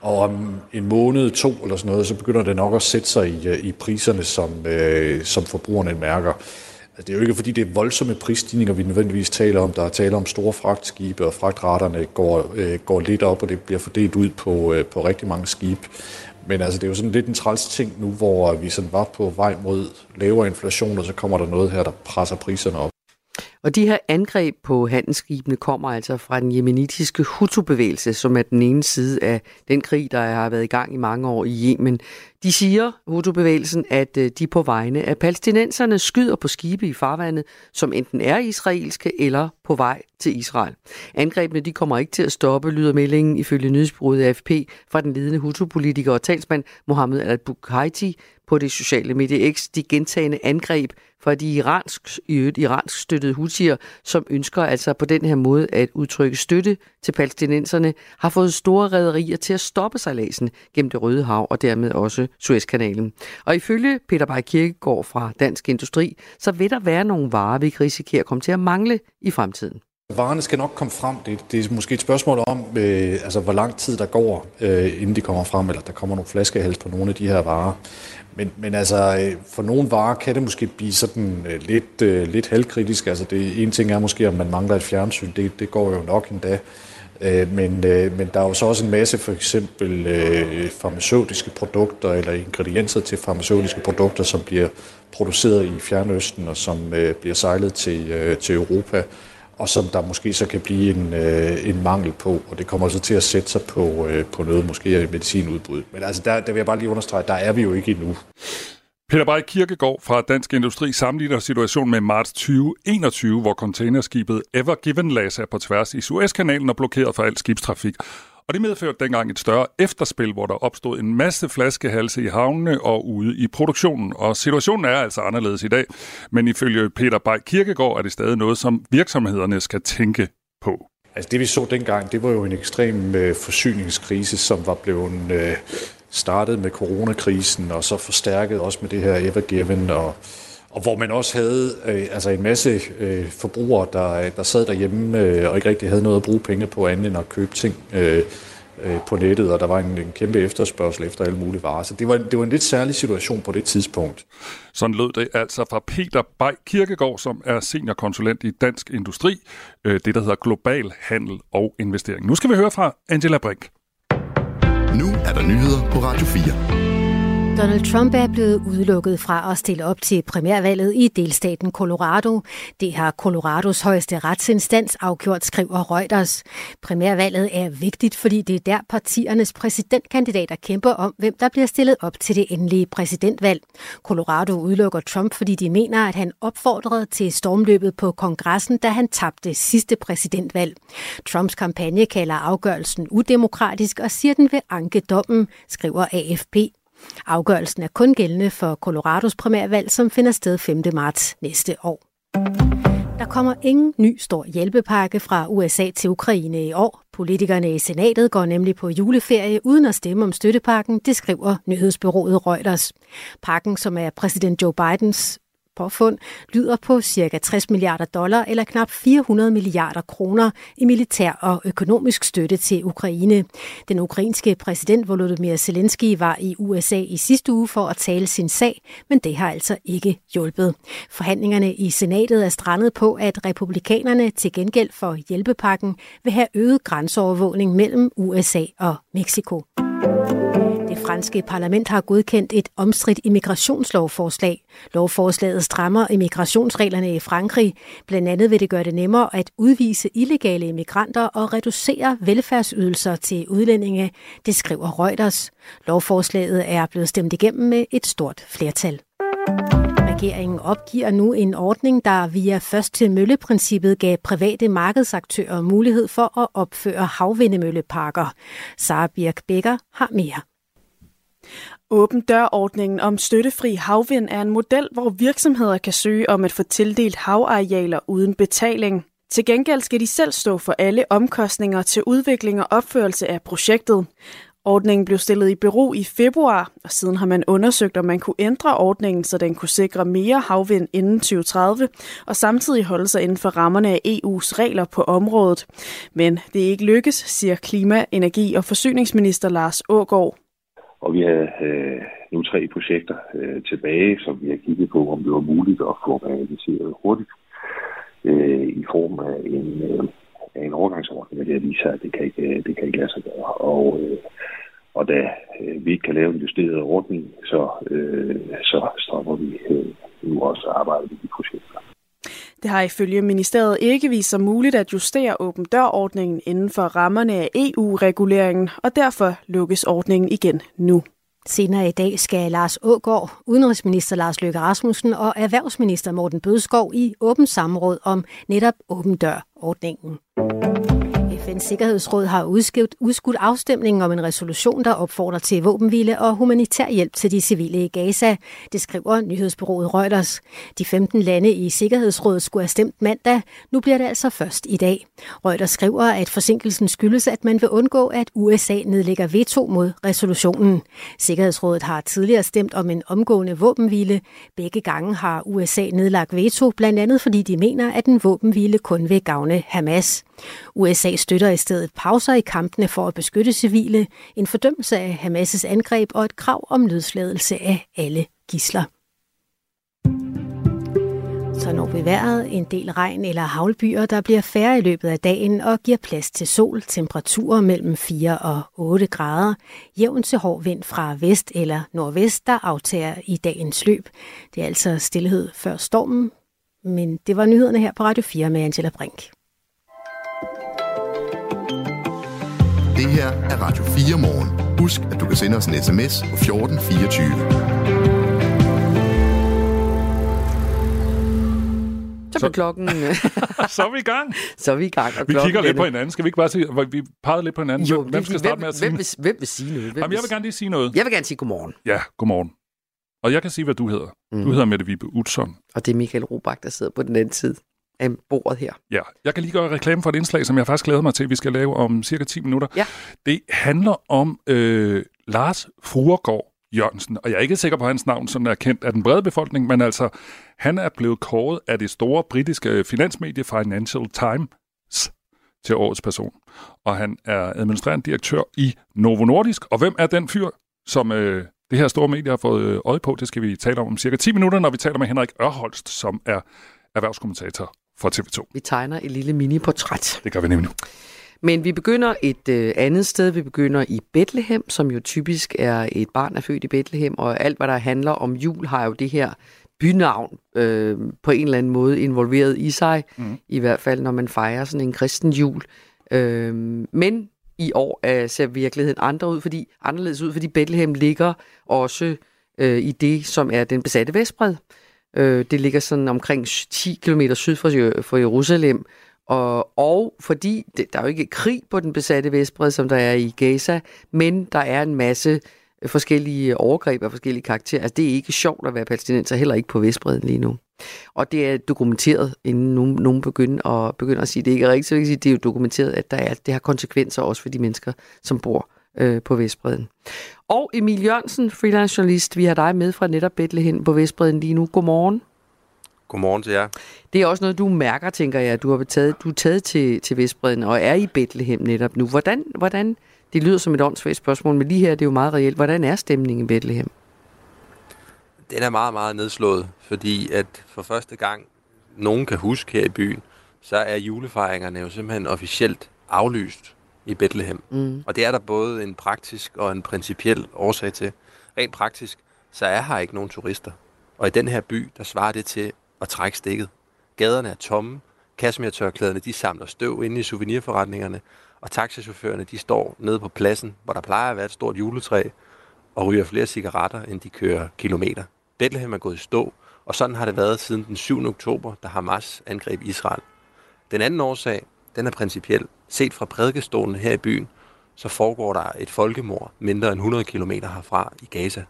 Og om en måned, to eller sådan noget, så begynder det nok at sætte sig i, øh, i priserne, som, øh, som forbrugerne mærker. Altså, det er jo ikke fordi, det er voldsomme prisstigninger, vi nødvendigvis taler om. Der er tale om store fragtskibe, og fragtraterne går, øh, går lidt op, og det bliver fordelt ud på, øh, på rigtig mange skibe. Men altså, det er jo sådan lidt en træls ting nu, hvor vi sådan var på vej mod lavere inflation, og så kommer der noget her, der presser priserne op. Og de her angreb på handelsskibene kommer altså fra den jemenitiske Hutu-bevægelse, som er den ene side af den krig, der har været i gang i mange år i Yemen. De siger, Hutu-bevægelsen, at øh, de på vegne af palæstinenserne skyder på skibe i farvandet, som enten er israelske eller på vej til Israel. Angrebene de kommer ikke til at stoppe, lyder meldingen ifølge nyhedsbureauet AFP fra den ledende Hutu-politiker og talsmand Mohammed al-Bukhaiti på det sociale medie X. De gentagende angreb fra de iransk, iransk støttede hutier, som ønsker altså på den her måde at udtrykke støtte til palæstinenserne, har fået store rædderier til at stoppe sejladsen gennem det Røde Hav og dermed også Suezkanalen. Og ifølge Peter Bay Kirkegaard fra Dansk Industri, så vil der være nogle varer, vi kan risikere at komme til at mangle i fremtiden. Varerne skal nok komme frem. Det, det er måske et spørgsmål om, øh, altså, hvor lang tid der går, øh, inden de kommer frem, eller der kommer nogle flaskehals på nogle af de her varer. Men, men altså, øh, for nogle varer kan det måske blive sådan øh, lidt, øh, lidt halvkritisk. Altså, det en ting er måske, om man mangler et fjernsyn. Det, det går jo nok endda. Øh, men, øh, men der er jo så også en masse for eksempel øh, farmaceutiske produkter eller ingredienser til farmaceutiske produkter, som bliver produceret i Fjernøsten og som øh, bliver sejlet til, øh, til Europa og som der måske så kan blive en, øh, en mangel på, og det kommer så til at sætte sig på, øh, på noget måske medicinudbud. Men altså, der, der vil jeg bare lige understrege, der er vi jo ikke endnu. Peter Bay Kirkegaard fra Dansk Industri sammenligner situationen med marts 2021, hvor containerskibet Ever Given lagde sig på tværs i Suezkanalen og blokeret for al skibstrafik. Og det medførte dengang et større efterspil, hvor der opstod en masse flaskehalse i havnene og ude i produktionen. Og situationen er altså anderledes i dag. Men ifølge Peter Bay Kirkegaard er det stadig noget, som virksomhederne skal tænke på. Altså det vi så dengang, det var jo en ekstrem øh, forsyningskrise, som var blevet øh, startede med coronakrisen, og så forstærket også med det her Evergiven og og hvor man også havde øh, altså en masse øh, forbrugere, der, der sad derhjemme øh, og ikke rigtig havde noget at bruge penge på andet end at købe ting øh, øh, på nettet, og der var en, en kæmpe efterspørgsel efter alle mulige varer. Så det var, det var en lidt særlig situation på det tidspunkt. Sådan lød det altså fra Peter Bay Kirkegaard, som er seniorkonsulent i Dansk Industri, øh, det der hedder Global Handel og Investering. Nu skal vi høre fra Angela Brink. Er der nyheder på Radio 4. Donald Trump er blevet udelukket fra at stille op til primærvalget i delstaten Colorado. Det har Colorados højeste retsinstans afgjort, skriver Reuters. Primærvalget er vigtigt, fordi det er der partiernes præsidentkandidater kæmper om, hvem der bliver stillet op til det endelige præsidentvalg. Colorado udelukker Trump, fordi de mener, at han opfordrede til stormløbet på kongressen, da han tabte sidste præsidentvalg. Trumps kampagne kalder afgørelsen udemokratisk og siger, den vil anke dommen, skriver AFP. Afgørelsen er kun gældende for Colorados primærvalg, som finder sted 5. marts næste år. Der kommer ingen ny stor hjælpepakke fra USA til Ukraine i år. Politikerne i senatet går nemlig på juleferie uden at stemme om støttepakken, det skriver nyhedsbyrået Reuters. Pakken, som er præsident Joe Bidens påfund lyder på ca. 60 milliarder dollar eller knap 400 milliarder kroner i militær og økonomisk støtte til Ukraine. Den ukrainske præsident Volodymyr Zelensky var i USA i sidste uge for at tale sin sag, men det har altså ikke hjulpet. Forhandlingerne i senatet er strandet på, at republikanerne til gengæld for hjælpepakken vil have øget grænseovervågning mellem USA og Mexico franske parlament har godkendt et omstridt immigrationslovforslag. Lovforslaget strammer immigrationsreglerne i Frankrig. Blandt andet vil det gøre det nemmere at udvise illegale immigranter og reducere velfærdsydelser til udlændinge, det skriver Reuters. Lovforslaget er blevet stemt igennem med et stort flertal. Regeringen opgiver nu en ordning, der via først til mølleprincippet gav private markedsaktører mulighed for at opføre havvindemølleparker. Sara Birk Becker har mere. Åben dørordningen om støttefri havvind er en model, hvor virksomheder kan søge om at få tildelt havarealer uden betaling. Til gengæld skal de selv stå for alle omkostninger til udvikling og opførelse af projektet. Ordningen blev stillet i bero i februar, og siden har man undersøgt, om man kunne ændre ordningen, så den kunne sikre mere havvind inden 2030, og samtidig holde sig inden for rammerne af EU's regler på området. Men det er ikke lykkes, siger klima-, energi- og forsyningsminister Lars Ågård. Og vi har øh, nu tre projekter øh, tilbage, som vi har kigget på, om det var muligt at få realiseret hurtigt øh, i form af en, øh, af en overgangsordning, men det viser, at det kan ikke, øh, det kan ikke lade sig gøre. Og, øh, og da øh, vi ikke kan lave en justeret ordning, så, øh, så stopper vi øh, nu også arbejde. Det har ifølge ministeriet ikke vist sig muligt at justere åben dørordningen inden for rammerne af EU-reguleringen, og derfor lukkes ordningen igen nu. Senere i dag skal Lars Ågård, udenrigsminister Lars Løkke Rasmussen og erhvervsminister Morten Bødskov i åben samråd om netop åben dør-ordningen. FN's Sikkerhedsråd har udskudt, udskudt afstemningen om en resolution, der opfordrer til våbenhvile og humanitær hjælp til de civile i Gaza. Det skriver nyhedsbyrået Reuters. De 15 lande i Sikkerhedsrådet skulle have stemt mandag. Nu bliver det altså først i dag. Reuters skriver, at forsinkelsen skyldes, at man vil undgå, at USA nedlægger veto mod resolutionen. Sikkerhedsrådet har tidligere stemt om en omgående våbenhvile. Begge gange har USA nedlagt veto, blandt andet fordi de mener, at en våbenhvile kun vil gavne Hamas. USA støtter i stedet pauser i kampene for at beskytte civile, en fordømmelse af Hamas' angreb og et krav om løsladelse af alle gisler. Så når vi vejret en del regn eller havlbyer, der bliver færre i løbet af dagen og giver plads til sol, temperaturer mellem 4 og 8 grader, jævn til hård vind fra vest eller nordvest, der aftager i dagens løb. Det er altså stillhed før stormen, men det var nyhederne her på Radio 4 med Angela Brink. Det her er Radio 4 morgen. Husk, at du kan sende os en sms på 1424. Så er klokken... *laughs* så er vi i gang. Så er vi i gang. Og vi kigger lidt på hinanden. Skal vi ikke bare sige, vi pegede lidt på hinanden? Jo, hvem skal starte med at sige hvem, vil, hvem vil sige noget? Hvem Jamen, jeg vil gerne lige sige noget. Jeg vil gerne sige godmorgen. Ja, godmorgen. Og jeg kan sige, hvad du hedder. Mm. Du hedder Mette Vibe Utzon. Og det er Michael Robach, der sidder på den anden side af bordet her. Ja, jeg kan lige gøre reklame for et indslag, som jeg faktisk glæder mig til, at vi skal lave om cirka 10 minutter. Ja. Det handler om øh, Lars Fruergaard Jørgensen. Og jeg er ikke sikker på, hans navn sådan er kendt af den brede befolkning, men altså, han er blevet kåret af det store britiske finansmedie Financial Times til årets person. Og han er administrerende direktør i Novo Nordisk. Og hvem er den fyr, som øh, det her store medie har fået øh, øje på? Det skal vi tale om om cirka 10 minutter, når vi taler med Henrik Ørholst, som er erhvervskommentator for TV2. Vi tegner et lille mini-portræt. Det gør vi nemlig nu. Men vi begynder et øh, andet sted. Vi begynder i Bethlehem, som jo typisk er et barn, er født i Bethlehem, og alt, hvad der handler om jul, har jo det her bynavn øh, på en eller anden måde involveret i sig. Mm. I hvert fald, når man fejrer sådan en kristen jul. Øh, men i år øh, ser virkeligheden andre ud, fordi, anderledes ud, fordi Bethlehem ligger også øh, i det, som er den besatte Vestbred. Øh, det ligger sådan omkring 10 km syd for, for Jerusalem, og, og fordi det, der er jo ikke krig på den besatte Vestbred, som der er i Gaza, men der er en masse øh, forskellige øh, overgreb af forskellige karakterer. Altså, det er ikke sjovt at være palæstinenser, heller ikke på Vestbreden lige nu. Og det er dokumenteret, inden nogen, nogen begynder, at, begynder at sige, at det ikke er rigtigt, så vil jeg sige, det er jo dokumenteret, at der er, det har konsekvenser også for de mennesker, som bor øh, på Vestbreden. Og Emil Jørgensen, freelance journalist, vi har dig med fra netop Bethlehem på Vestbreden lige nu. Godmorgen. Godmorgen til jer. Det er også noget, du mærker, tænker jeg. Du har taget, du er taget til, til Vestbreden og er i Bethlehem netop nu. Hvordan, hvordan, det lyder som et åndssvagt spørgsmål, men lige her det er jo meget reelt. Hvordan er stemningen i Bethlehem? Den er meget, meget nedslået, fordi at for første gang, nogen kan huske her i byen, så er julefejringerne jo simpelthen officielt aflyst i Bethlehem. Mm. Og det er der både en praktisk og en principiel årsag til. Rent praktisk, så er her ikke nogen turister. Og i den her by, der svarer det til at trække stikket. Gaderne er tomme, kasmertørklæderne de samler støv inde i souvenirforretningerne, og taxichaufførerne de står nede på pladsen, hvor der plejer at være et stort juletræ, og ryger flere cigaretter, end de kører kilometer. Bethlehem er gået i stå, og sådan har det været siden den 7. oktober, da Hamas angreb Israel. Den anden årsag, den er principiel. Set fra prædikestolen her i byen, så foregår der et folkemord mindre end 100 km herfra i Gaza.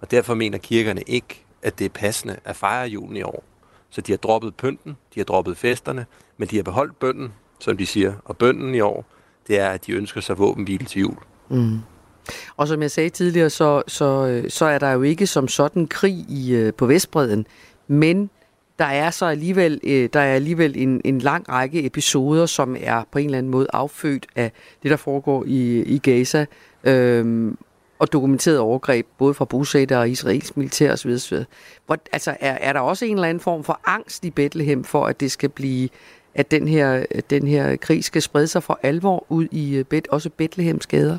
Og derfor mener kirkerne ikke, at det er passende at fejre julen i år. Så de har droppet pynten, de har droppet festerne, men de har beholdt bønden, som de siger. Og bønden i år, det er, at de ønsker sig våbenhvile til jul. Mm. Og som jeg sagde tidligere, så, så, så er der jo ikke som sådan krig i, øh, på Vestbreden, men der er så alligevel, øh, der er alligevel en, en lang række episoder, som er på en eller anden måde affødt af det, der foregår i, i Gaza, øhm, og dokumenteret overgreb, både fra bosætter og israelsk militær osv. Hvor, altså, er, er der også en eller anden form for angst i Bethlehem for, at det skal blive, at den her, den her krig skal sprede sig for alvor ud i øh, Bet, også Bethlehems gader?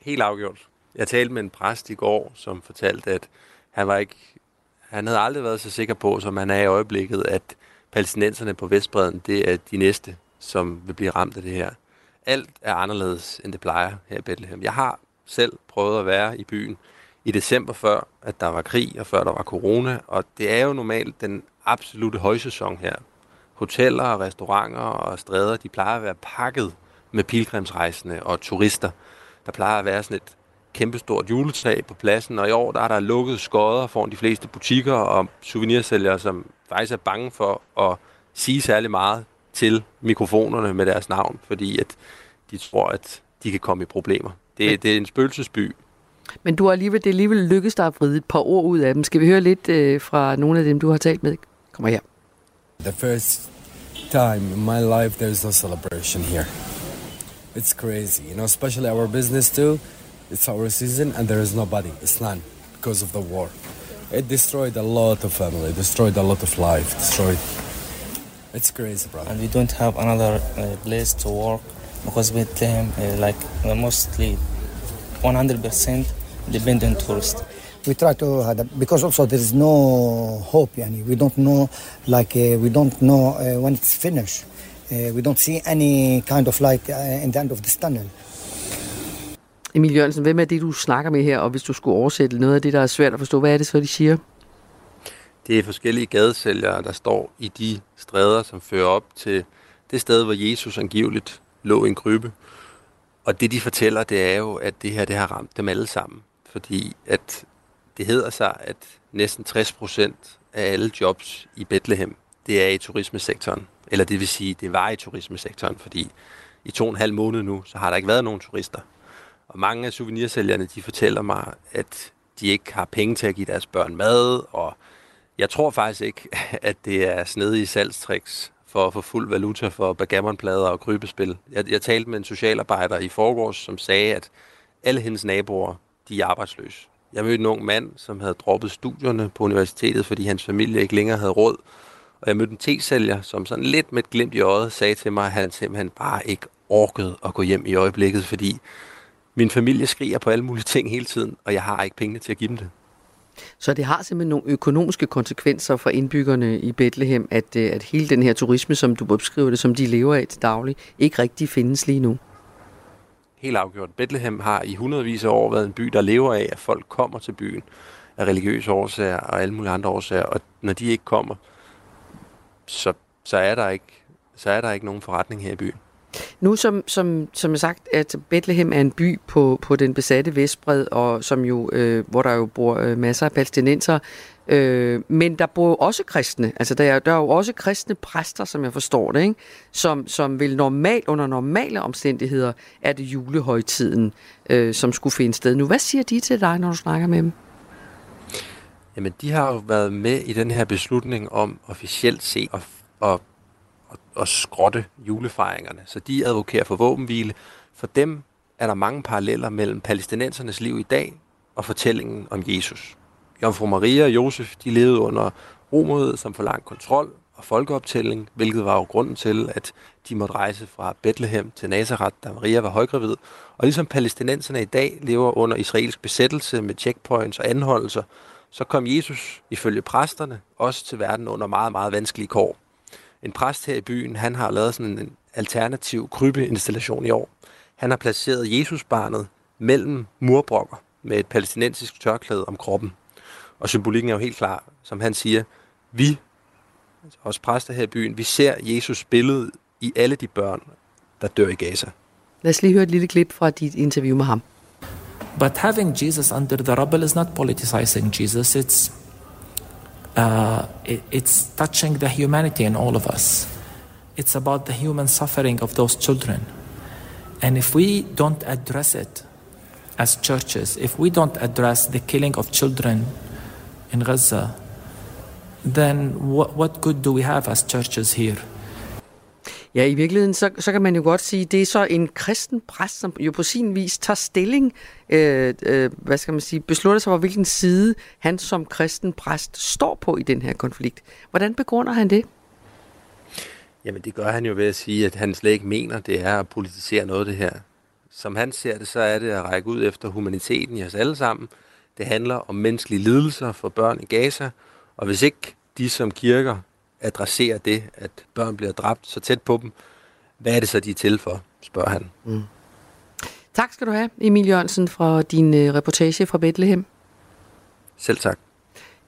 Helt afgjort. Jeg talte med en præst i går, som fortalte, at han var ikke, han havde aldrig været så sikker på, som han er i øjeblikket, at palæstinenserne på Vestbreden, det er de næste, som vil blive ramt af det her. Alt er anderledes, end det plejer her i Bethlehem. Jeg har selv prøvet at være i byen i december før, at der var krig og før der var corona, og det er jo normalt den absolute højsæson her. Hoteller og restauranter og stræder, de plejer at være pakket med pilgrimsrejsende og turister. Der plejer at være sådan et kæmpestort juletræ på pladsen, og i år der er der lukket skodder foran de fleste butikker og souvenirsælgere, som faktisk er bange for at sige særlig meget til mikrofonerne med deres navn, fordi at de tror, at de kan komme i problemer. Det, det er en spøgelsesby. Men du har alligevel, det er alligevel lykkedes dig at vride et par ord ud af dem. Skal vi høre lidt øh, fra nogle af dem, du har talt med? Kom her. The first time in my life there's no celebration here. It's crazy, you know, especially our business too. It's our season and there is nobody. It's none because of the war. It destroyed a lot of family, destroyed a lot of life, destroyed. It's crazy, brother. And we don't have another uh, place to work because Bethlehem uh, like mostly 100% dependent on tourists. We try to uh, because also there is no hope. Yani we don't know, like uh, we don't know uh, when it's finished. Uh, we don't see any kind of light uh, in the end of this tunnel. Emil Jørgensen, hvem er det, du snakker med her? Og hvis du skulle oversætte noget af det, der er svært at forstå, hvad er det så, de siger? Det er forskellige gadesælgere, der står i de stræder, som fører op til det sted, hvor Jesus angiveligt lå i en krybe. Og det, de fortæller, det er jo, at det her det har ramt dem alle sammen. Fordi at det hedder sig, at næsten 60 procent af alle jobs i Bethlehem, det er i turismesektoren. Eller det vil sige, det var i turismesektoren, fordi i to og en halv måned nu, så har der ikke været nogen turister. Og mange af souvenirsælgerne, de fortæller mig, at de ikke har penge til at give deres børn mad, og jeg tror faktisk ikke, *laughs* at det er snedige salgstriks for at få fuld valuta for bagammonplader og krybespil. Jeg, jeg talte med en socialarbejder i forgårs, som sagde, at alle hendes naboer, de er arbejdsløse. Jeg mødte en ung mand, som havde droppet studierne på universitetet, fordi hans familie ikke længere havde råd. Og jeg mødte en te-sælger, som sådan lidt med et glimt i øjet sagde til mig, at han simpelthen bare ikke orkede at gå hjem i øjeblikket, fordi min familie skriger på alle mulige ting hele tiden, og jeg har ikke pengene til at give dem det. Så det har simpelthen nogle økonomiske konsekvenser for indbyggerne i Bethlehem, at, øh, at hele den her turisme, som du beskriver det, som de lever af til daglig, ikke rigtig findes lige nu. Helt afgjort. Bethlehem har i hundredvis af år været en by, der lever af, at folk kommer til byen af religiøse årsager og alle mulige andre årsager, og når de ikke kommer, så, så, er, der ikke, så er der ikke nogen forretning her i byen. Nu som, som, som jeg sagt, at Bethlehem er en by på, på den besatte Vestbred, og som jo, øh, hvor der jo bor øh, masser af palæstinenser, øh, men der bor jo også kristne. Altså der er, der er jo også kristne præster, som jeg forstår det, ikke? Som, som vil normalt, under normale omstændigheder, er det julehøjtiden, øh, som skulle finde sted nu. Hvad siger de til dig, når du snakker med dem? Jamen, de har jo været med i den her beslutning om officielt set at, at at skrotte julefejringerne. Så de advokerer for våbenhvile. For dem er der mange paralleller mellem palæstinensernes liv i dag og fortællingen om Jesus. Jomfru Maria og Josef de levede under romeriet som lang kontrol og folkeoptælling, hvilket var jo grunden til, at de måtte rejse fra Bethlehem til Nazareth, da Maria var højgravid. Og ligesom palæstinenserne i dag lever under israelsk besættelse med checkpoints og anholdelser, så kom Jesus ifølge præsterne også til verden under meget, meget vanskelige kår en præst her i byen, han har lavet sådan en alternativ krybeinstallation i år. Han har placeret Jesusbarnet mellem murbrokker med et palæstinensisk tørklæde om kroppen. Og symbolikken er jo helt klar, som han siger, vi, altså os præster her i byen, vi ser Jesus billede i alle de børn, der dør i Gaza. Lad os lige høre et lille klip fra dit interview med ham. But having Jesus under the rubble is not politicizing Jesus, it's uh, it, it's touching the humanity in all of us. It's about the human suffering of those children. And if we don't address it as churches, if we don't address the killing of children in Gaza, then what, what good do we have as churches here? Ja, i virkeligheden, så, så kan man jo godt sige, det er så en kristen præst, som jo på sin vis tager stilling, øh, øh, hvad skal man sige, beslutter sig for, hvilken side han som kristen præst står på i den her konflikt. Hvordan begrunder han det? Jamen det gør han jo ved at sige, at han slet ikke mener, det er at politisere noget af det her. Som han ser det, så er det at række ud efter humaniteten i os alle sammen. Det handler om menneskelige lidelser for børn i Gaza, og hvis ikke de som kirker adresserer det, at børn bliver dræbt så tæt på dem, hvad er det så, de er til for, spørger han. Mm. Tak skal du have, Emil Jørgensen, fra din øh, reportage fra Bethlehem. Selv tak.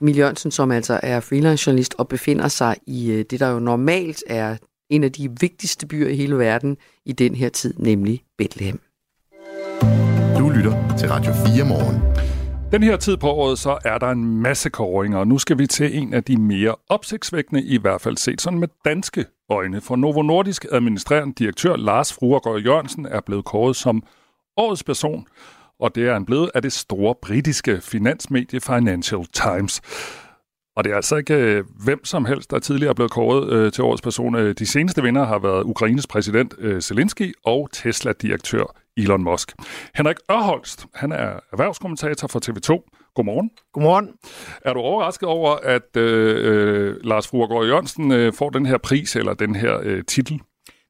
Emil Jørgensen, som altså er freelance journalist og befinder sig i øh, det, der jo normalt er en af de vigtigste byer i hele verden i den her tid, nemlig Bethlehem. Du lytter til Radio 4 morgen. Den her tid på året, så er der en masse kåringer, og nu skal vi til en af de mere opsigtsvækkende, i hvert fald set sådan med danske øjne. For Novo Nordisk administrerende direktør Lars Fruergaard Jørgensen er blevet kåret som årets person, og det er han blevet af det store britiske finansmedie Financial Times. Og det er altså ikke øh, hvem som helst, der tidligere er blevet kåret øh, til årets person. Øh, de seneste vinder har været Ukraines præsident øh, Zelensky og Tesla-direktør Elon Musk. Henrik Ørholst, han er erhvervskommentator for TV2. Godmorgen. Godmorgen. Er du overrasket over, at øh, øh, Lars Fruergaard Jørgensen øh, får den her pris eller den her øh, titel?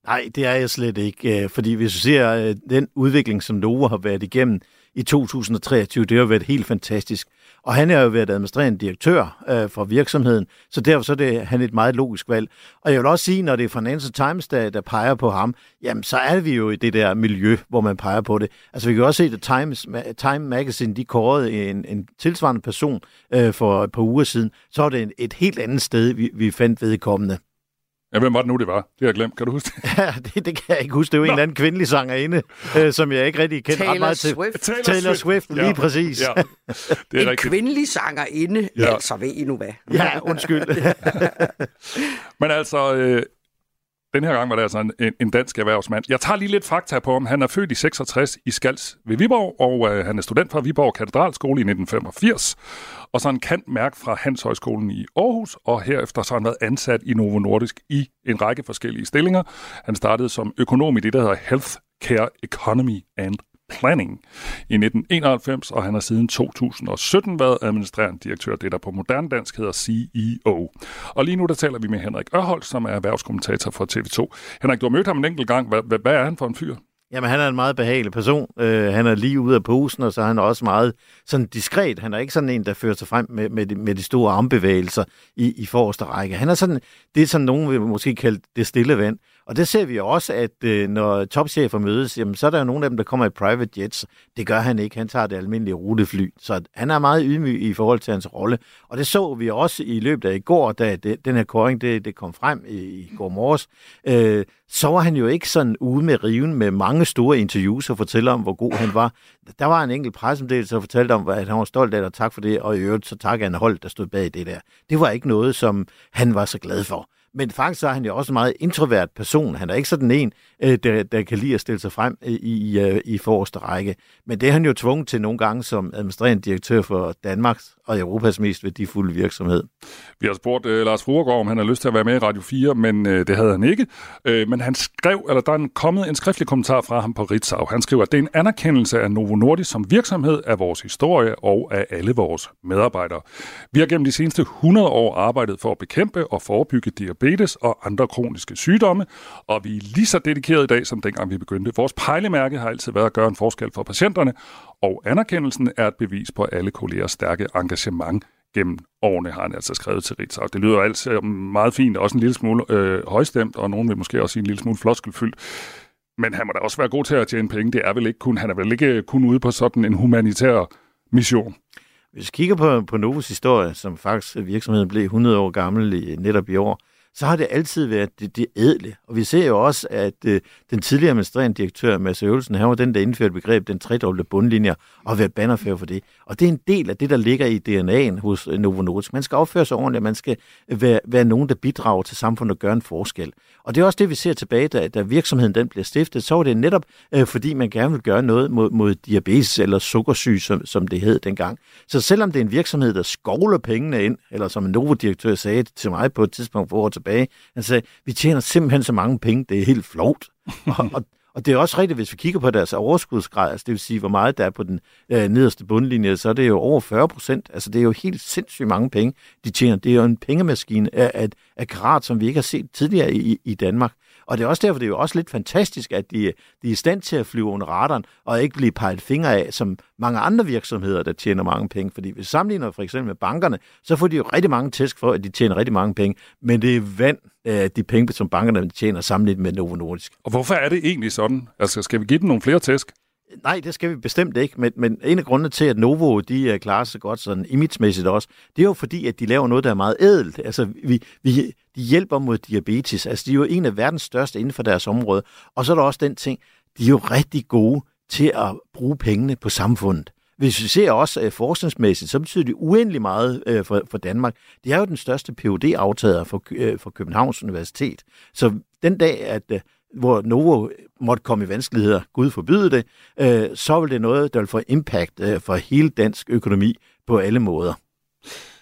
Nej, det er jeg slet ikke, øh, fordi hvis du ser øh, den udvikling, som Novo har været igennem i 2023, det har været helt fantastisk. Og han er jo været administrerende direktør øh, for virksomheden, så derfor så er det han et meget logisk valg. Og jeg vil også sige, når det er Financial Times, der, der peger på ham, jamen så er vi jo i det der miljø, hvor man peger på det. Altså vi kan også se, at Times, Time Magazine, de kårede en, en tilsvarende person øh, for et par uger siden, så er det et, et helt andet sted, vi, vi fandt vedkommende. Ja, hvem var det nu, det var? Det har jeg glemt. Kan du huske det? *laughs* Ja, det, det kan jeg ikke huske. Det var Nå. en eller anden kvindelig sangerinde, øh, som jeg ikke rigtig kender ret meget til. Swift. Taylor, Taylor Swift, lige ja. præcis. Ja. *laughs* Det er en rigtigt. kvindelig sangerinde, ja. altså ved I nu hvad. Ja, undskyld. *laughs* Men altså, øh, den her gang var det altså en, en dansk erhvervsmand. Jeg tager lige lidt fakta på ham. Han er født i 66 i Skals ved Viborg, og øh, han er student fra Viborg Katedralskole i 1985. Og så en kant mærk fra Hans Højskolen i Aarhus, og herefter så har han været ansat i Novo Nordisk i en række forskellige stillinger. Han startede som økonom i det, der hedder Healthcare Economy and Planning i 1991, og han har siden 2017 været administrerende direktør, det der på moderne dansk hedder CEO. Og lige nu der taler vi med Henrik Ørhold, som er erhvervskommentator for TV2. Henrik, du har mødt ham en enkelt gang. Hvad, hvad, er han for en fyr? Jamen, han er en meget behagelig person. Uh, han er lige ude af posen, og så er han også meget sådan diskret. Han er ikke sådan en, der fører sig frem med, med, de, med de store armbevægelser i, i forreste række. Han er sådan, det er sådan nogen vil måske kalde det stille vand. Og det ser vi jo også, at øh, når topchefer mødes, jamen, så er der jo nogle af dem, der kommer i private jets. Det gør han ikke. Han tager det almindelige rutefly. Så han er meget ydmyg i forhold til hans rolle. Og det så vi også i løbet af i går, da det, den her koring det, det kom frem i, i går morges. Øh, så var han jo ikke sådan ude med riven med mange store interviews og fortæller om, hvor god han var. Der var en enkelt pressemeddelelse, der fortalte om, at han var stolt af det, og tak for det, og i øvrigt så tak han hold, der stod bag det der. Det var ikke noget, som han var så glad for. Men faktisk er han jo også en meget introvert person. Han er ikke sådan en, øh, der, der kan lide at stille sig frem i, i, øh, i forreste række. Men det er han jo tvunget til nogle gange som administrerende direktør for Danmarks og Europas mest værdifulde virksomhed. Vi har spurgt uh, Lars Fruergaard, om han har lyst til at være med i Radio 4, men uh, det havde han ikke. Uh, men han skrev, eller der er kommet en skriftlig kommentar fra ham på Ritzau. Han skriver, at det er en anerkendelse af Novo Nordisk som virksomhed af vores historie og af alle vores medarbejdere. Vi har gennem de seneste 100 år arbejdet for at bekæmpe og forebygge diabetes og andre kroniske sygdomme, og vi er lige så dedikerede i dag, som dengang vi begyndte. Vores pejlemærke har altid været at gøre en forskel for patienterne, og anerkendelsen er et bevis på alle kollegers stærke engagement gennem årene, har han altså skrevet til Ritzau. Det lyder altid meget fint, også en lille smule øh, højstemt, og nogen vil måske også sige en lille smule floskelfyldt. Men han må da også være god til at tjene penge. Det er vel ikke kun, han er vel ikke kun ude på sådan en humanitær mission. Hvis vi kigger på, på Novos historie, som faktisk virksomheden blev 100 år gammel i, netop i år, så har det altid været det, det ædle. Og vi ser jo også, at øh, den tidligere administrerende direktør, Mads Øvelsen, han var den, der indførte begreb den tredobbelte bundlinje, og været bannerfører for det. Og det er en del af det, der ligger i DNA'en hos øh, Novo Nordisk. Man skal opføre sig ordentligt, man skal øh, være, være nogen, der bidrager til samfundet og gør en forskel. Og det er også det, vi ser tilbage, da, da virksomheden den bliver stiftet, så var det netop, øh, fordi man gerne vil gøre noget mod, mod diabetes eller sukkersyge, som, som det hed dengang. Så selvom det er en virksomhed, der skovler pengene ind, eller som en Novo-direktør sagde til mig på et tidspunkt for år tilbage, han sagde, vi tjener simpelthen så mange penge, det er helt flot. *laughs* og, og, og det er også rigtigt, hvis vi kigger på deres overskudsgrad, altså det vil sige, hvor meget der er på den øh, nederste bundlinje, så er det jo over 40 procent. Altså det er jo helt sindssygt mange penge, de tjener. Det er jo en pengemaskine af, af, af karat, som vi ikke har set tidligere i, i Danmark. Og det er også derfor, det er jo også lidt fantastisk, at de, de er i stand til at flyve under radaren, og ikke blive peget fingre af, som mange andre virksomheder, der tjener mange penge. Fordi hvis sammenligner for eksempel med bankerne, så får de jo rigtig mange tæsk for, at de tjener rigtig mange penge. Men det er vand, øh, de penge, som bankerne tjener sammenlignet med Novo Nordisk. Og hvorfor er det egentlig sådan? Altså, skal vi give dem nogle flere tæsk? Nej, det skal vi bestemt ikke, men, men en af grundene til, at Novo de øh, klarer sig godt sådan imagemæssigt også, det er jo fordi, at de laver noget, der er meget ædelt. Altså, vi, vi, de hjælper mod diabetes. Altså, de er jo en af verdens største inden for deres område. Og så er der også den ting, de er jo rigtig gode til at bruge pengene på samfundet. Hvis vi ser også uh, forskningsmæssigt, så betyder det uendelig meget uh, for, for Danmark. Det er jo den største phd aftager for, uh, for Københavns Universitet. Så den dag, at uh, hvor Novo måtte komme i vanskeligheder, Gud forbyde det, øh, så vil det noget, der vil få impact øh, for hele dansk økonomi på alle måder.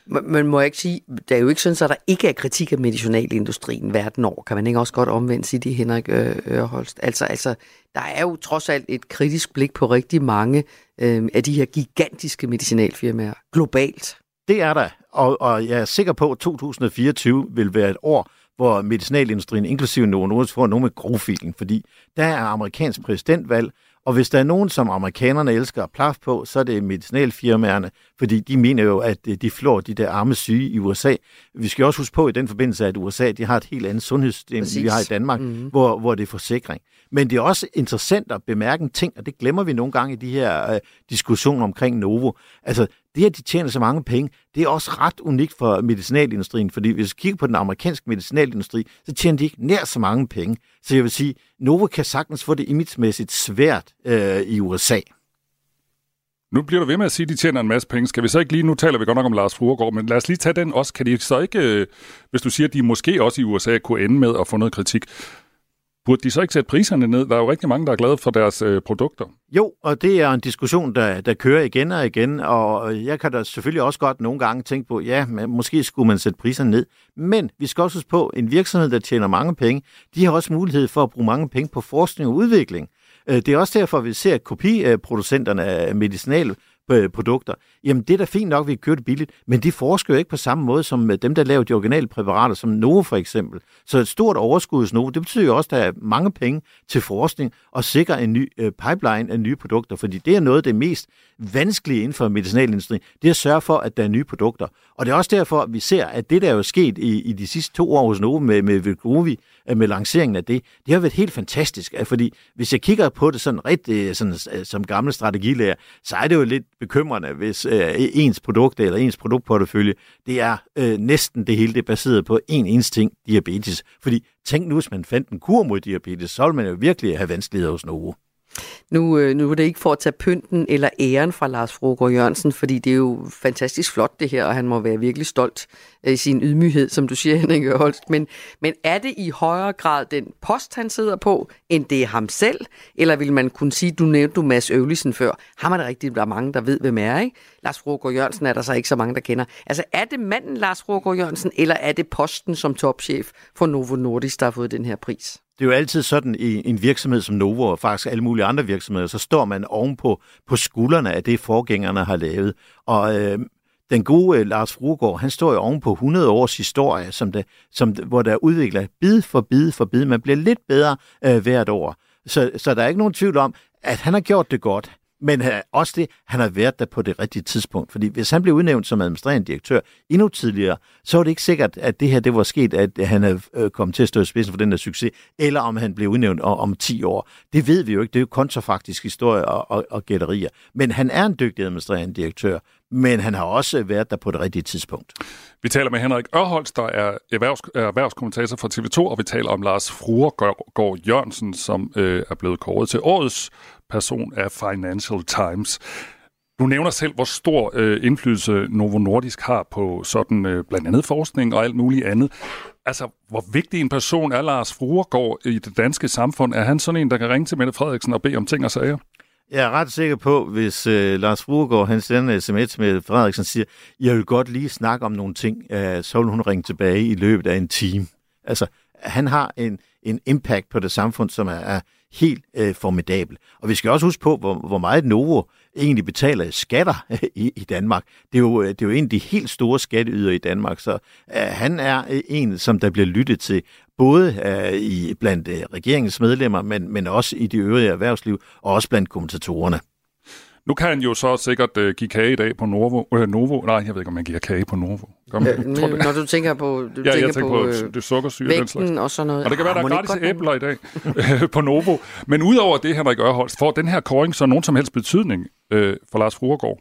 Men må jeg ikke sige, det er jo ikke sådan, at der ikke er kritik af medicinalindustrien verden over. Kan man ikke også godt omvendt sige det, Henrik øh, Ørholst? Altså, altså, der er jo trods alt et kritisk blik på rigtig mange øh, af de her gigantiske medicinalfirmaer globalt. Det er der, og, og jeg er sikker på, at 2024 vil være et år, hvor medicinalindustrien, inklusive Novo Nordisk, får nogen med grovfilen, fordi der er amerikansk præsidentvalg, og hvis der er nogen, som amerikanerne elsker at plaffe på, så er det medicinalfirmaerne, fordi de mener jo, at øh, de flår de der arme syge i USA. Vi skal også huske på i den forbindelse, at USA de har et helt andet sundhedssystem, end vi har i Danmark, mm-hmm. hvor, hvor det er forsikring. Men det er også interessant at bemærke en ting, og det glemmer vi nogle gange i de her øh, diskussioner omkring Novo. Altså, det, at de tjener så mange penge, det er også ret unikt for medicinalindustrien, fordi hvis vi kigger på den amerikanske medicinalindustri, så tjener de ikke nær så mange penge. Så jeg vil sige, Novo kan sagtens få det imagemæssigt svært øh, i USA. Nu bliver du ved med at sige, at de tjener en masse penge. Skal vi så ikke lige, nu taler vi godt nok om Lars Fruergaard, men lad os lige tage den også. Kan de så ikke, øh, hvis du siger, at de måske også i USA kunne ende med at få noget kritik, burde de så ikke sætte priserne ned? Der er jo rigtig mange, der er glade for deres øh, produkter. Jo, og det er en diskussion, der, der kører igen og igen, og jeg kan da selvfølgelig også godt nogle gange tænke på, ja, måske skulle man sætte priserne ned, men vi skal også huske på, en virksomhed, der tjener mange penge, de har også mulighed for at bruge mange penge på forskning og udvikling. Øh, det er også derfor, vi ser, kopiproducenterne af medicinalprodukter. Øh, Jamen, det er da fint nok, at vi kører det billigt, men de forsker jo ikke på samme måde som øh, dem, der laver de originale præparater, som Novo for eksempel. Så et stort overskud hos Novo, det betyder jo også, at der er mange penge til forskning og sikre en ny øh, pipeline af nye produkter, fordi det er noget af det mest vanskelige inden for medicinalindustrien, det er at sørge for, at der er nye produkter. Og det er også derfor, at vi ser, at det, der er jo sket i, i de sidste to år hos Novo med, med Vegovi, øh, med lanceringen af det, det har været helt fantastisk. Øh, fordi hvis jeg kigger på det sådan rigtig sådan, som gamle strategilærer, så er det jo lidt bekymrende, hvis øh, ens produkt eller ens produktportefølje, det er øh, næsten det hele, det er baseret på en eneste ting, diabetes. Fordi tænk nu, hvis man fandt en kur mod diabetes, så ville man jo virkelig have vanskeligheder hos nogen. Nu, øh, nu er det ikke for at tage pynten eller æren fra Lars Frogård Jørgensen, fordi det er jo fantastisk flot det her, og han må være virkelig stolt øh, i sin ydmyghed, som du siger, *laughs* Henrik Holst. Men, men er det i højere grad den post, han sidder på, end det er ham selv? Eller vil man kunne sige, du nævnte du Mads Øvlisen før, ham er det rigtigt, der er mange, der ved, hvem er, ikke? Lars Frogård Jørgensen er der så ikke så mange, der kender. Altså er det manden Lars Frogård Jørgensen, eller er det posten som topchef for Novo Nordisk, der har fået den her pris? Det er jo altid sådan i en virksomhed som Novo, og faktisk alle mulige andre virksomheder, så står man ovenpå på skuldrene af det, forgængerne har lavet. Og øh, den gode øh, Lars Fruegaard, han står jo oven på 100 års historie, som det, som, hvor der udvikler bid for bid for bid. Man bliver lidt bedre øh, hvert år. Så, så der er ikke nogen tvivl om, at han har gjort det godt. Men øh, også det, han har været der på det rigtige tidspunkt. Fordi hvis han blev udnævnt som administrerende direktør endnu tidligere, så var det ikke sikkert, at det her det var sket, at han havde øh, kommet til at stå i spidsen for den der succes, eller om han blev udnævnt om, om 10 år. Det ved vi jo ikke. Det er jo kontrafaktisk historie og, og, og gætterier. Men han er en dygtig administrerende direktør, men han har også været der på det rigtige tidspunkt. Vi taler med Henrik Ørholst, der er erhvervs, erhvervskommentator for TV2, og vi taler om Lars Fruergaard Jørgensen, som øh, er blevet kåret til årets person af Financial Times. Du nævner selv, hvor stor øh, indflydelse Novo Nordisk har på sådan øh, blandt andet forskning og alt muligt andet. Altså, hvor vigtig en person er Lars Fruergaard i det danske samfund? Er han sådan en, der kan ringe til Mette Frederiksen og bede om ting og sager? Jeg er ret sikker på, hvis øh, Lars Fruergaard, han sender sms med Frederiksen, siger, jeg vil godt lige snakke om nogle ting, øh, så vil hun ringe tilbage i løbet af en time. Altså, han har en, en impact på det samfund, som er, er helt øh, formidabel. Og vi skal også huske på, hvor, hvor meget Novo egentlig betaler skatter *laughs* i, i Danmark. Det er, jo, øh, det er jo en af de helt store skatteyder i Danmark, så øh, han er øh, en, som der bliver lyttet til, både øh, i blandt øh, regeringens medlemmer, men, men også i det øvrige erhvervsliv, og også blandt kommentatorerne. Nu kan han jo så sikkert uh, give kage i dag på Novo. Øh, Novo. Nej, jeg ved ikke, om man giver kage på Novo. Kom, øh, tror, når du tænker på du ja, tænker jeg tænker på, på øh, det sukkersyre vægten den slags. og sådan noget. Og det kan være, der er gratis æbler i dag *laughs* på Novo. Men udover det, Henrik Ørholst, får den her koring så nogen som helst betydning øh, for Lars Fruergaard?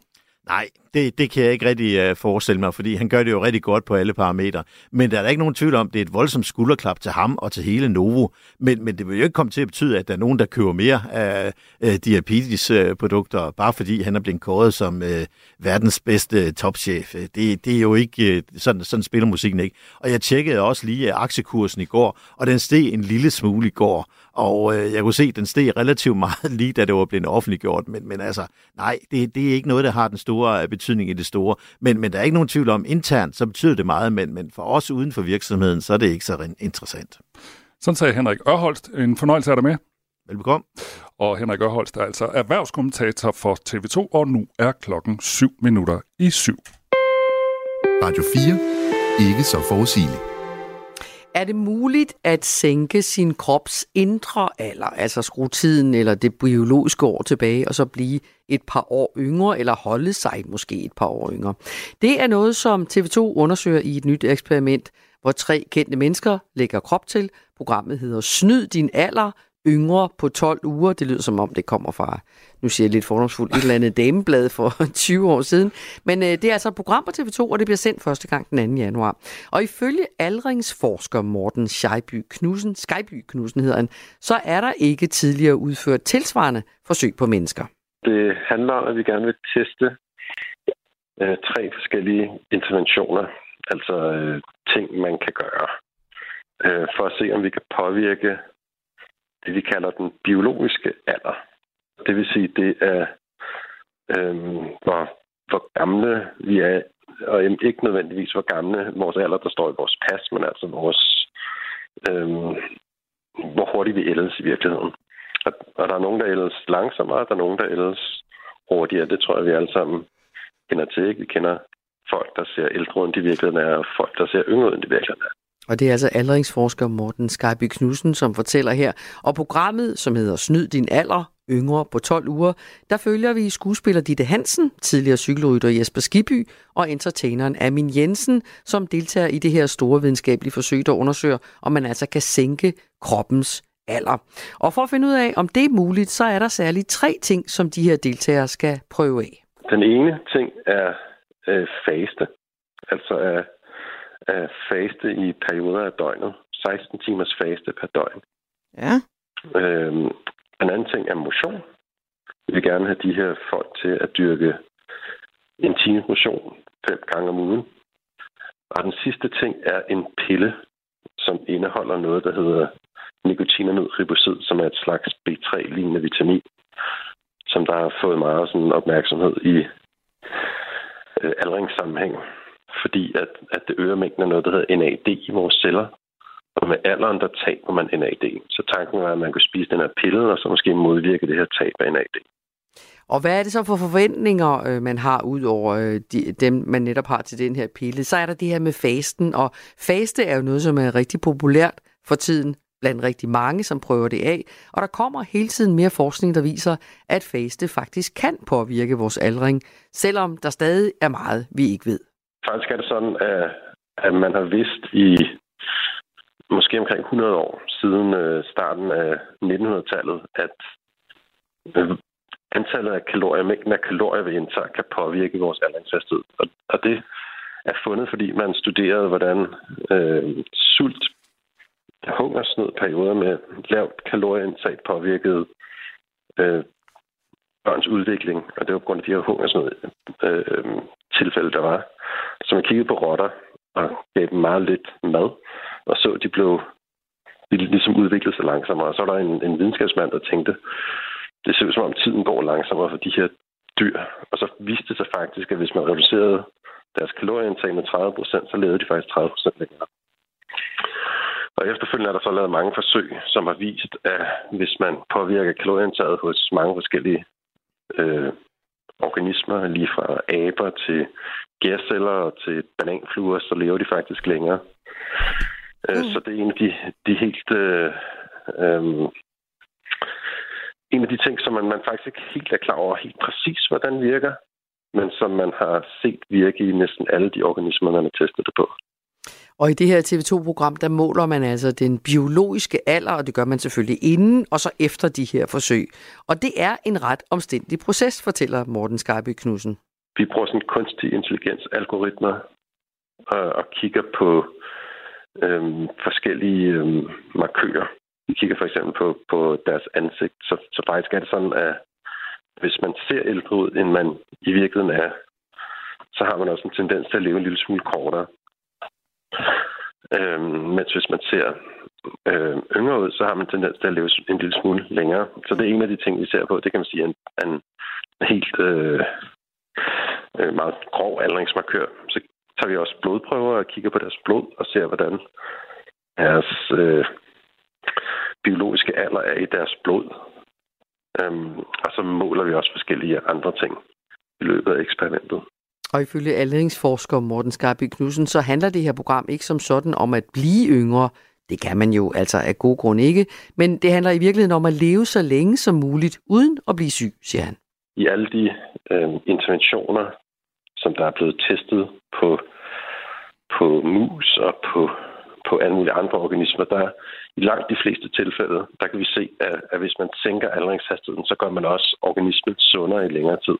Nej, det, det kan jeg ikke rigtig øh, forestille mig, fordi han gør det jo rigtig godt på alle parametre. Men der er da ikke nogen tvivl om, det er et voldsomt skulderklap til ham og til hele Novo. Men, men det vil jo ikke komme til at betyde, at der er nogen, der køber mere af øh, uh, diabetes-produkter, øh, bare fordi han er blevet kåret som uh, verdens bedste topchef. Det, det er jo ikke, uh, sådan, sådan spiller musikken ikke. Og jeg tjekkede også lige aktiekursen i går, og den steg en lille smule i går. Og øh, jeg kunne se, at den steg relativt meget *laughs* lige, da det var blevet offentliggjort. Men, men altså, nej, det, det er ikke noget, der har den store betydning i det store. Men, men der er ikke nogen tvivl om, internt, så betyder det meget, men, men for os uden for virksomheden, så er det ikke så interessant. Sådan sagde Henrik Ørholst. En fornøjelse er dig med. Velbekomme. Og Henrik Ørholst er altså erhvervskommentator for TV2, og nu er klokken 7 minutter i 7. Radio 4. Ikke så forudsigeligt. Er det muligt at sænke sin krops indre alder, altså skrue tiden eller det biologiske år tilbage, og så blive et par år yngre, eller holde sig måske et par år yngre? Det er noget, som TV2 undersøger i et nyt eksperiment, hvor tre kendte mennesker lægger krop til. Programmet hedder Snyd din alder, yngre på 12 uger. Det lyder som om, det kommer fra, nu siger jeg lidt fordomsfuldt, et eller andet *laughs* dameblad for *laughs* 20 år siden. Men øh, det er altså et program på TV2, og det bliver sendt første gang den 2. januar. Og ifølge aldringsforsker Morten Scheiby Knudsen, Skyby Knudsen hedder han, så er der ikke tidligere udført tilsvarende forsøg på mennesker. Det handler om, at vi gerne vil teste øh, tre forskellige interventioner, altså øh, ting, man kan gøre, øh, for at se, om vi kan påvirke det, vi kalder den biologiske alder. Det vil sige, det er, øh, hvor, hvor gamle vi er, og ikke nødvendigvis hvor gamle vores alder, der står i vores pas, men altså vores, øh, hvor hurtigt vi ældes i virkeligheden. Og, og der er nogen, der ældes langsommere, og der er nogen, der ældes hurtigere. Det tror jeg, vi alle sammen kender til. Ikke? Vi kender folk, der ser ældre end de virkeligheden er, og folk, der ser yngre end de virkeligheden er. Og det er altså aldringsforsker Morten Skyby Knudsen, som fortæller her. Og programmet, som hedder Snyd din alder, yngre på 12 uger, der følger vi skuespiller Ditte Hansen, tidligere cykelrytter Jesper Skiby og entertaineren Amin Jensen, som deltager i det her store videnskabelige forsøg, der undersøger, om man altså kan sænke kroppens alder. Og for at finde ud af, om det er muligt, så er der særligt tre ting, som de her deltagere skal prøve af. Den ene ting er øh, faste. Altså at, at faste i perioder af døgnet. 16 timers faste per døgn. Ja. Øhm, en anden ting er motion. Vi vil gerne have de her folk til at dyrke en times motion fem gange om ugen. Og den sidste ting er en pille, som indeholder noget, der hedder nikotinamid ribosid, som er et slags B3-lignende vitamin, som der har fået meget sådan opmærksomhed i øh, aldringssammenhæng, fordi at, at det øger mængden af noget, der hedder NAD i vores celler. Og med alderen, der taber man NAD. Så tanken var, at man kunne spise den her pille, og så måske modvirke det her tab af NAD. Og hvad er det så for forventninger, øh, man har ud over øh, de, dem, man netop har til den her pille? Så er der det her med fasten, og faste er jo noget, som er rigtig populært for tiden blandt rigtig mange, som prøver det af. Og der kommer hele tiden mere forskning, der viser, at faste faktisk kan påvirke vores aldring, selvom der stadig er meget, vi ikke ved. Faktisk er det sådan, at, at man har vidst i måske omkring 100 år siden øh, starten af 1900-tallet, at øh, antallet af kalorier, mængden af kalorier vi indtager, kan påvirke vores aldringshastighed. Og, og det er fundet, fordi man studerede, hvordan øh, sult hungersnødperioder med lavt kalorieindtag påvirkede øh, børns udvikling, og det var på grund af de her hungersnød øh, tilfælde, der var. Så man kiggede på rotter og gav dem meget lidt mad, og så de blev de ligesom udviklede sig langsommere. Og så var der en, en videnskabsmand, der tænkte, det ser ud som om tiden går langsommere for de her dyr. Og så viste det sig faktisk, at hvis man reducerede deres kalorieindtag med 30 procent, så levede de faktisk 30 procent længere. Og efterfølgende er der så lavet mange forsøg, som har vist, at hvis man påvirker kalorieindtaget hos mange forskellige øh, organismer, lige fra aber til gærceller og til bananfluer, så lever de faktisk længere. Øh, mm. Så det er en af de, de helt... Øh, øh, en af de ting, som man, man faktisk ikke helt er klar over helt præcis, hvordan virker, men som man har set virke i næsten alle de organismer, man har testet det på. Og i det her TV2-program, der måler man altså den biologiske alder, og det gør man selvfølgelig inden og så efter de her forsøg. Og det er en ret omstændig proces, fortæller Morten Skarby Knudsen. Vi bruger sådan kunstig intelligens algoritmer og, øh, og kigger på øhm, forskellige øhm, markører. Vi kigger for eksempel på, på deres ansigt. Så, så faktisk er det sådan, at hvis man ser ældre ud, end man i virkeligheden er, så har man også en tendens til at leve en lille smule kortere. Øhm, mens hvis man ser øh, yngre ud, så har man tendens til at leve en lille smule længere. Så det er en af de ting, vi ser på. Det kan man sige er en, en helt øh, øh, meget grov aldringsmarkør. Så tager vi også blodprøver og kigger på deres blod og ser, hvordan deres øh, biologiske alder er i deres blod. Øhm, og så måler vi også forskellige andre ting i løbet af eksperimentet. Og ifølge aldringsforsker Morten Skarby Knudsen, så handler det her program ikke som sådan om at blive yngre. Det kan man jo altså af god grund ikke. Men det handler i virkeligheden om at leve så længe som muligt, uden at blive syg, siger han. I alle de øh, interventioner, som der er blevet testet på, på mus og på, på alle mulige andre organismer, der i langt de fleste tilfælde, der kan vi se, at, at hvis man sænker aldringshastigheden, så gør man også organismen sundere i længere tid.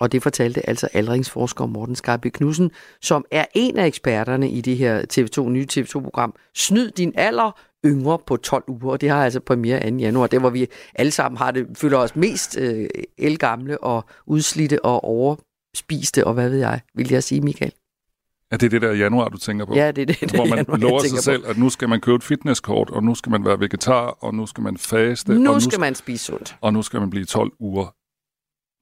Og det fortalte altså aldringsforsker Morten Skarby Knudsen, som er en af eksperterne i det her TV2 nye TV2-program Snyd din alder, yngre på 12 uger, og det har altså premiere 2. januar, der hvor vi alle sammen har det, føler os mest øh, elgamle og udslidte og overspiste, og hvad ved jeg, vil jeg sige, Michael? Er det det der januar, du tænker på? Ja, det er det, det Hvor man januar, lover sig tænker selv, på. at nu skal man købe et fitnesskort, og nu skal man være vegetar, og nu skal man faste. Nu og nu skal man spise sundt. Og nu skal man blive 12 uger.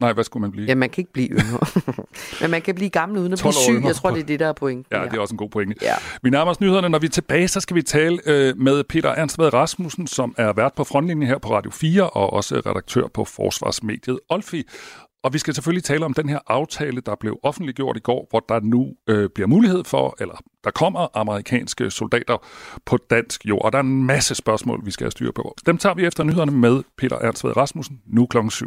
Nej, hvad skulle man blive? Ja, man kan ikke blive yngre. *laughs* Men man kan blive gammel uden at 12 blive syg. yngre. Jeg tror, det er det, der er point. Ja, det er også en god pointe. Ja. Vi nærmer os nyhederne. Når vi er tilbage, så skal vi tale øh, med Peter Ernst Vad Rasmussen, som er vært på frontlinjen her på Radio 4, og også redaktør på Forsvarsmediet Olfi. Og vi skal selvfølgelig tale om den her aftale, der blev offentliggjort i går, hvor der nu øh, bliver mulighed for, eller der kommer amerikanske soldater på dansk jord. Og der er en masse spørgsmål, vi skal have styr på. Dem tager vi efter nyhederne med Peter Ernst Rasmussen, nu klokken 7.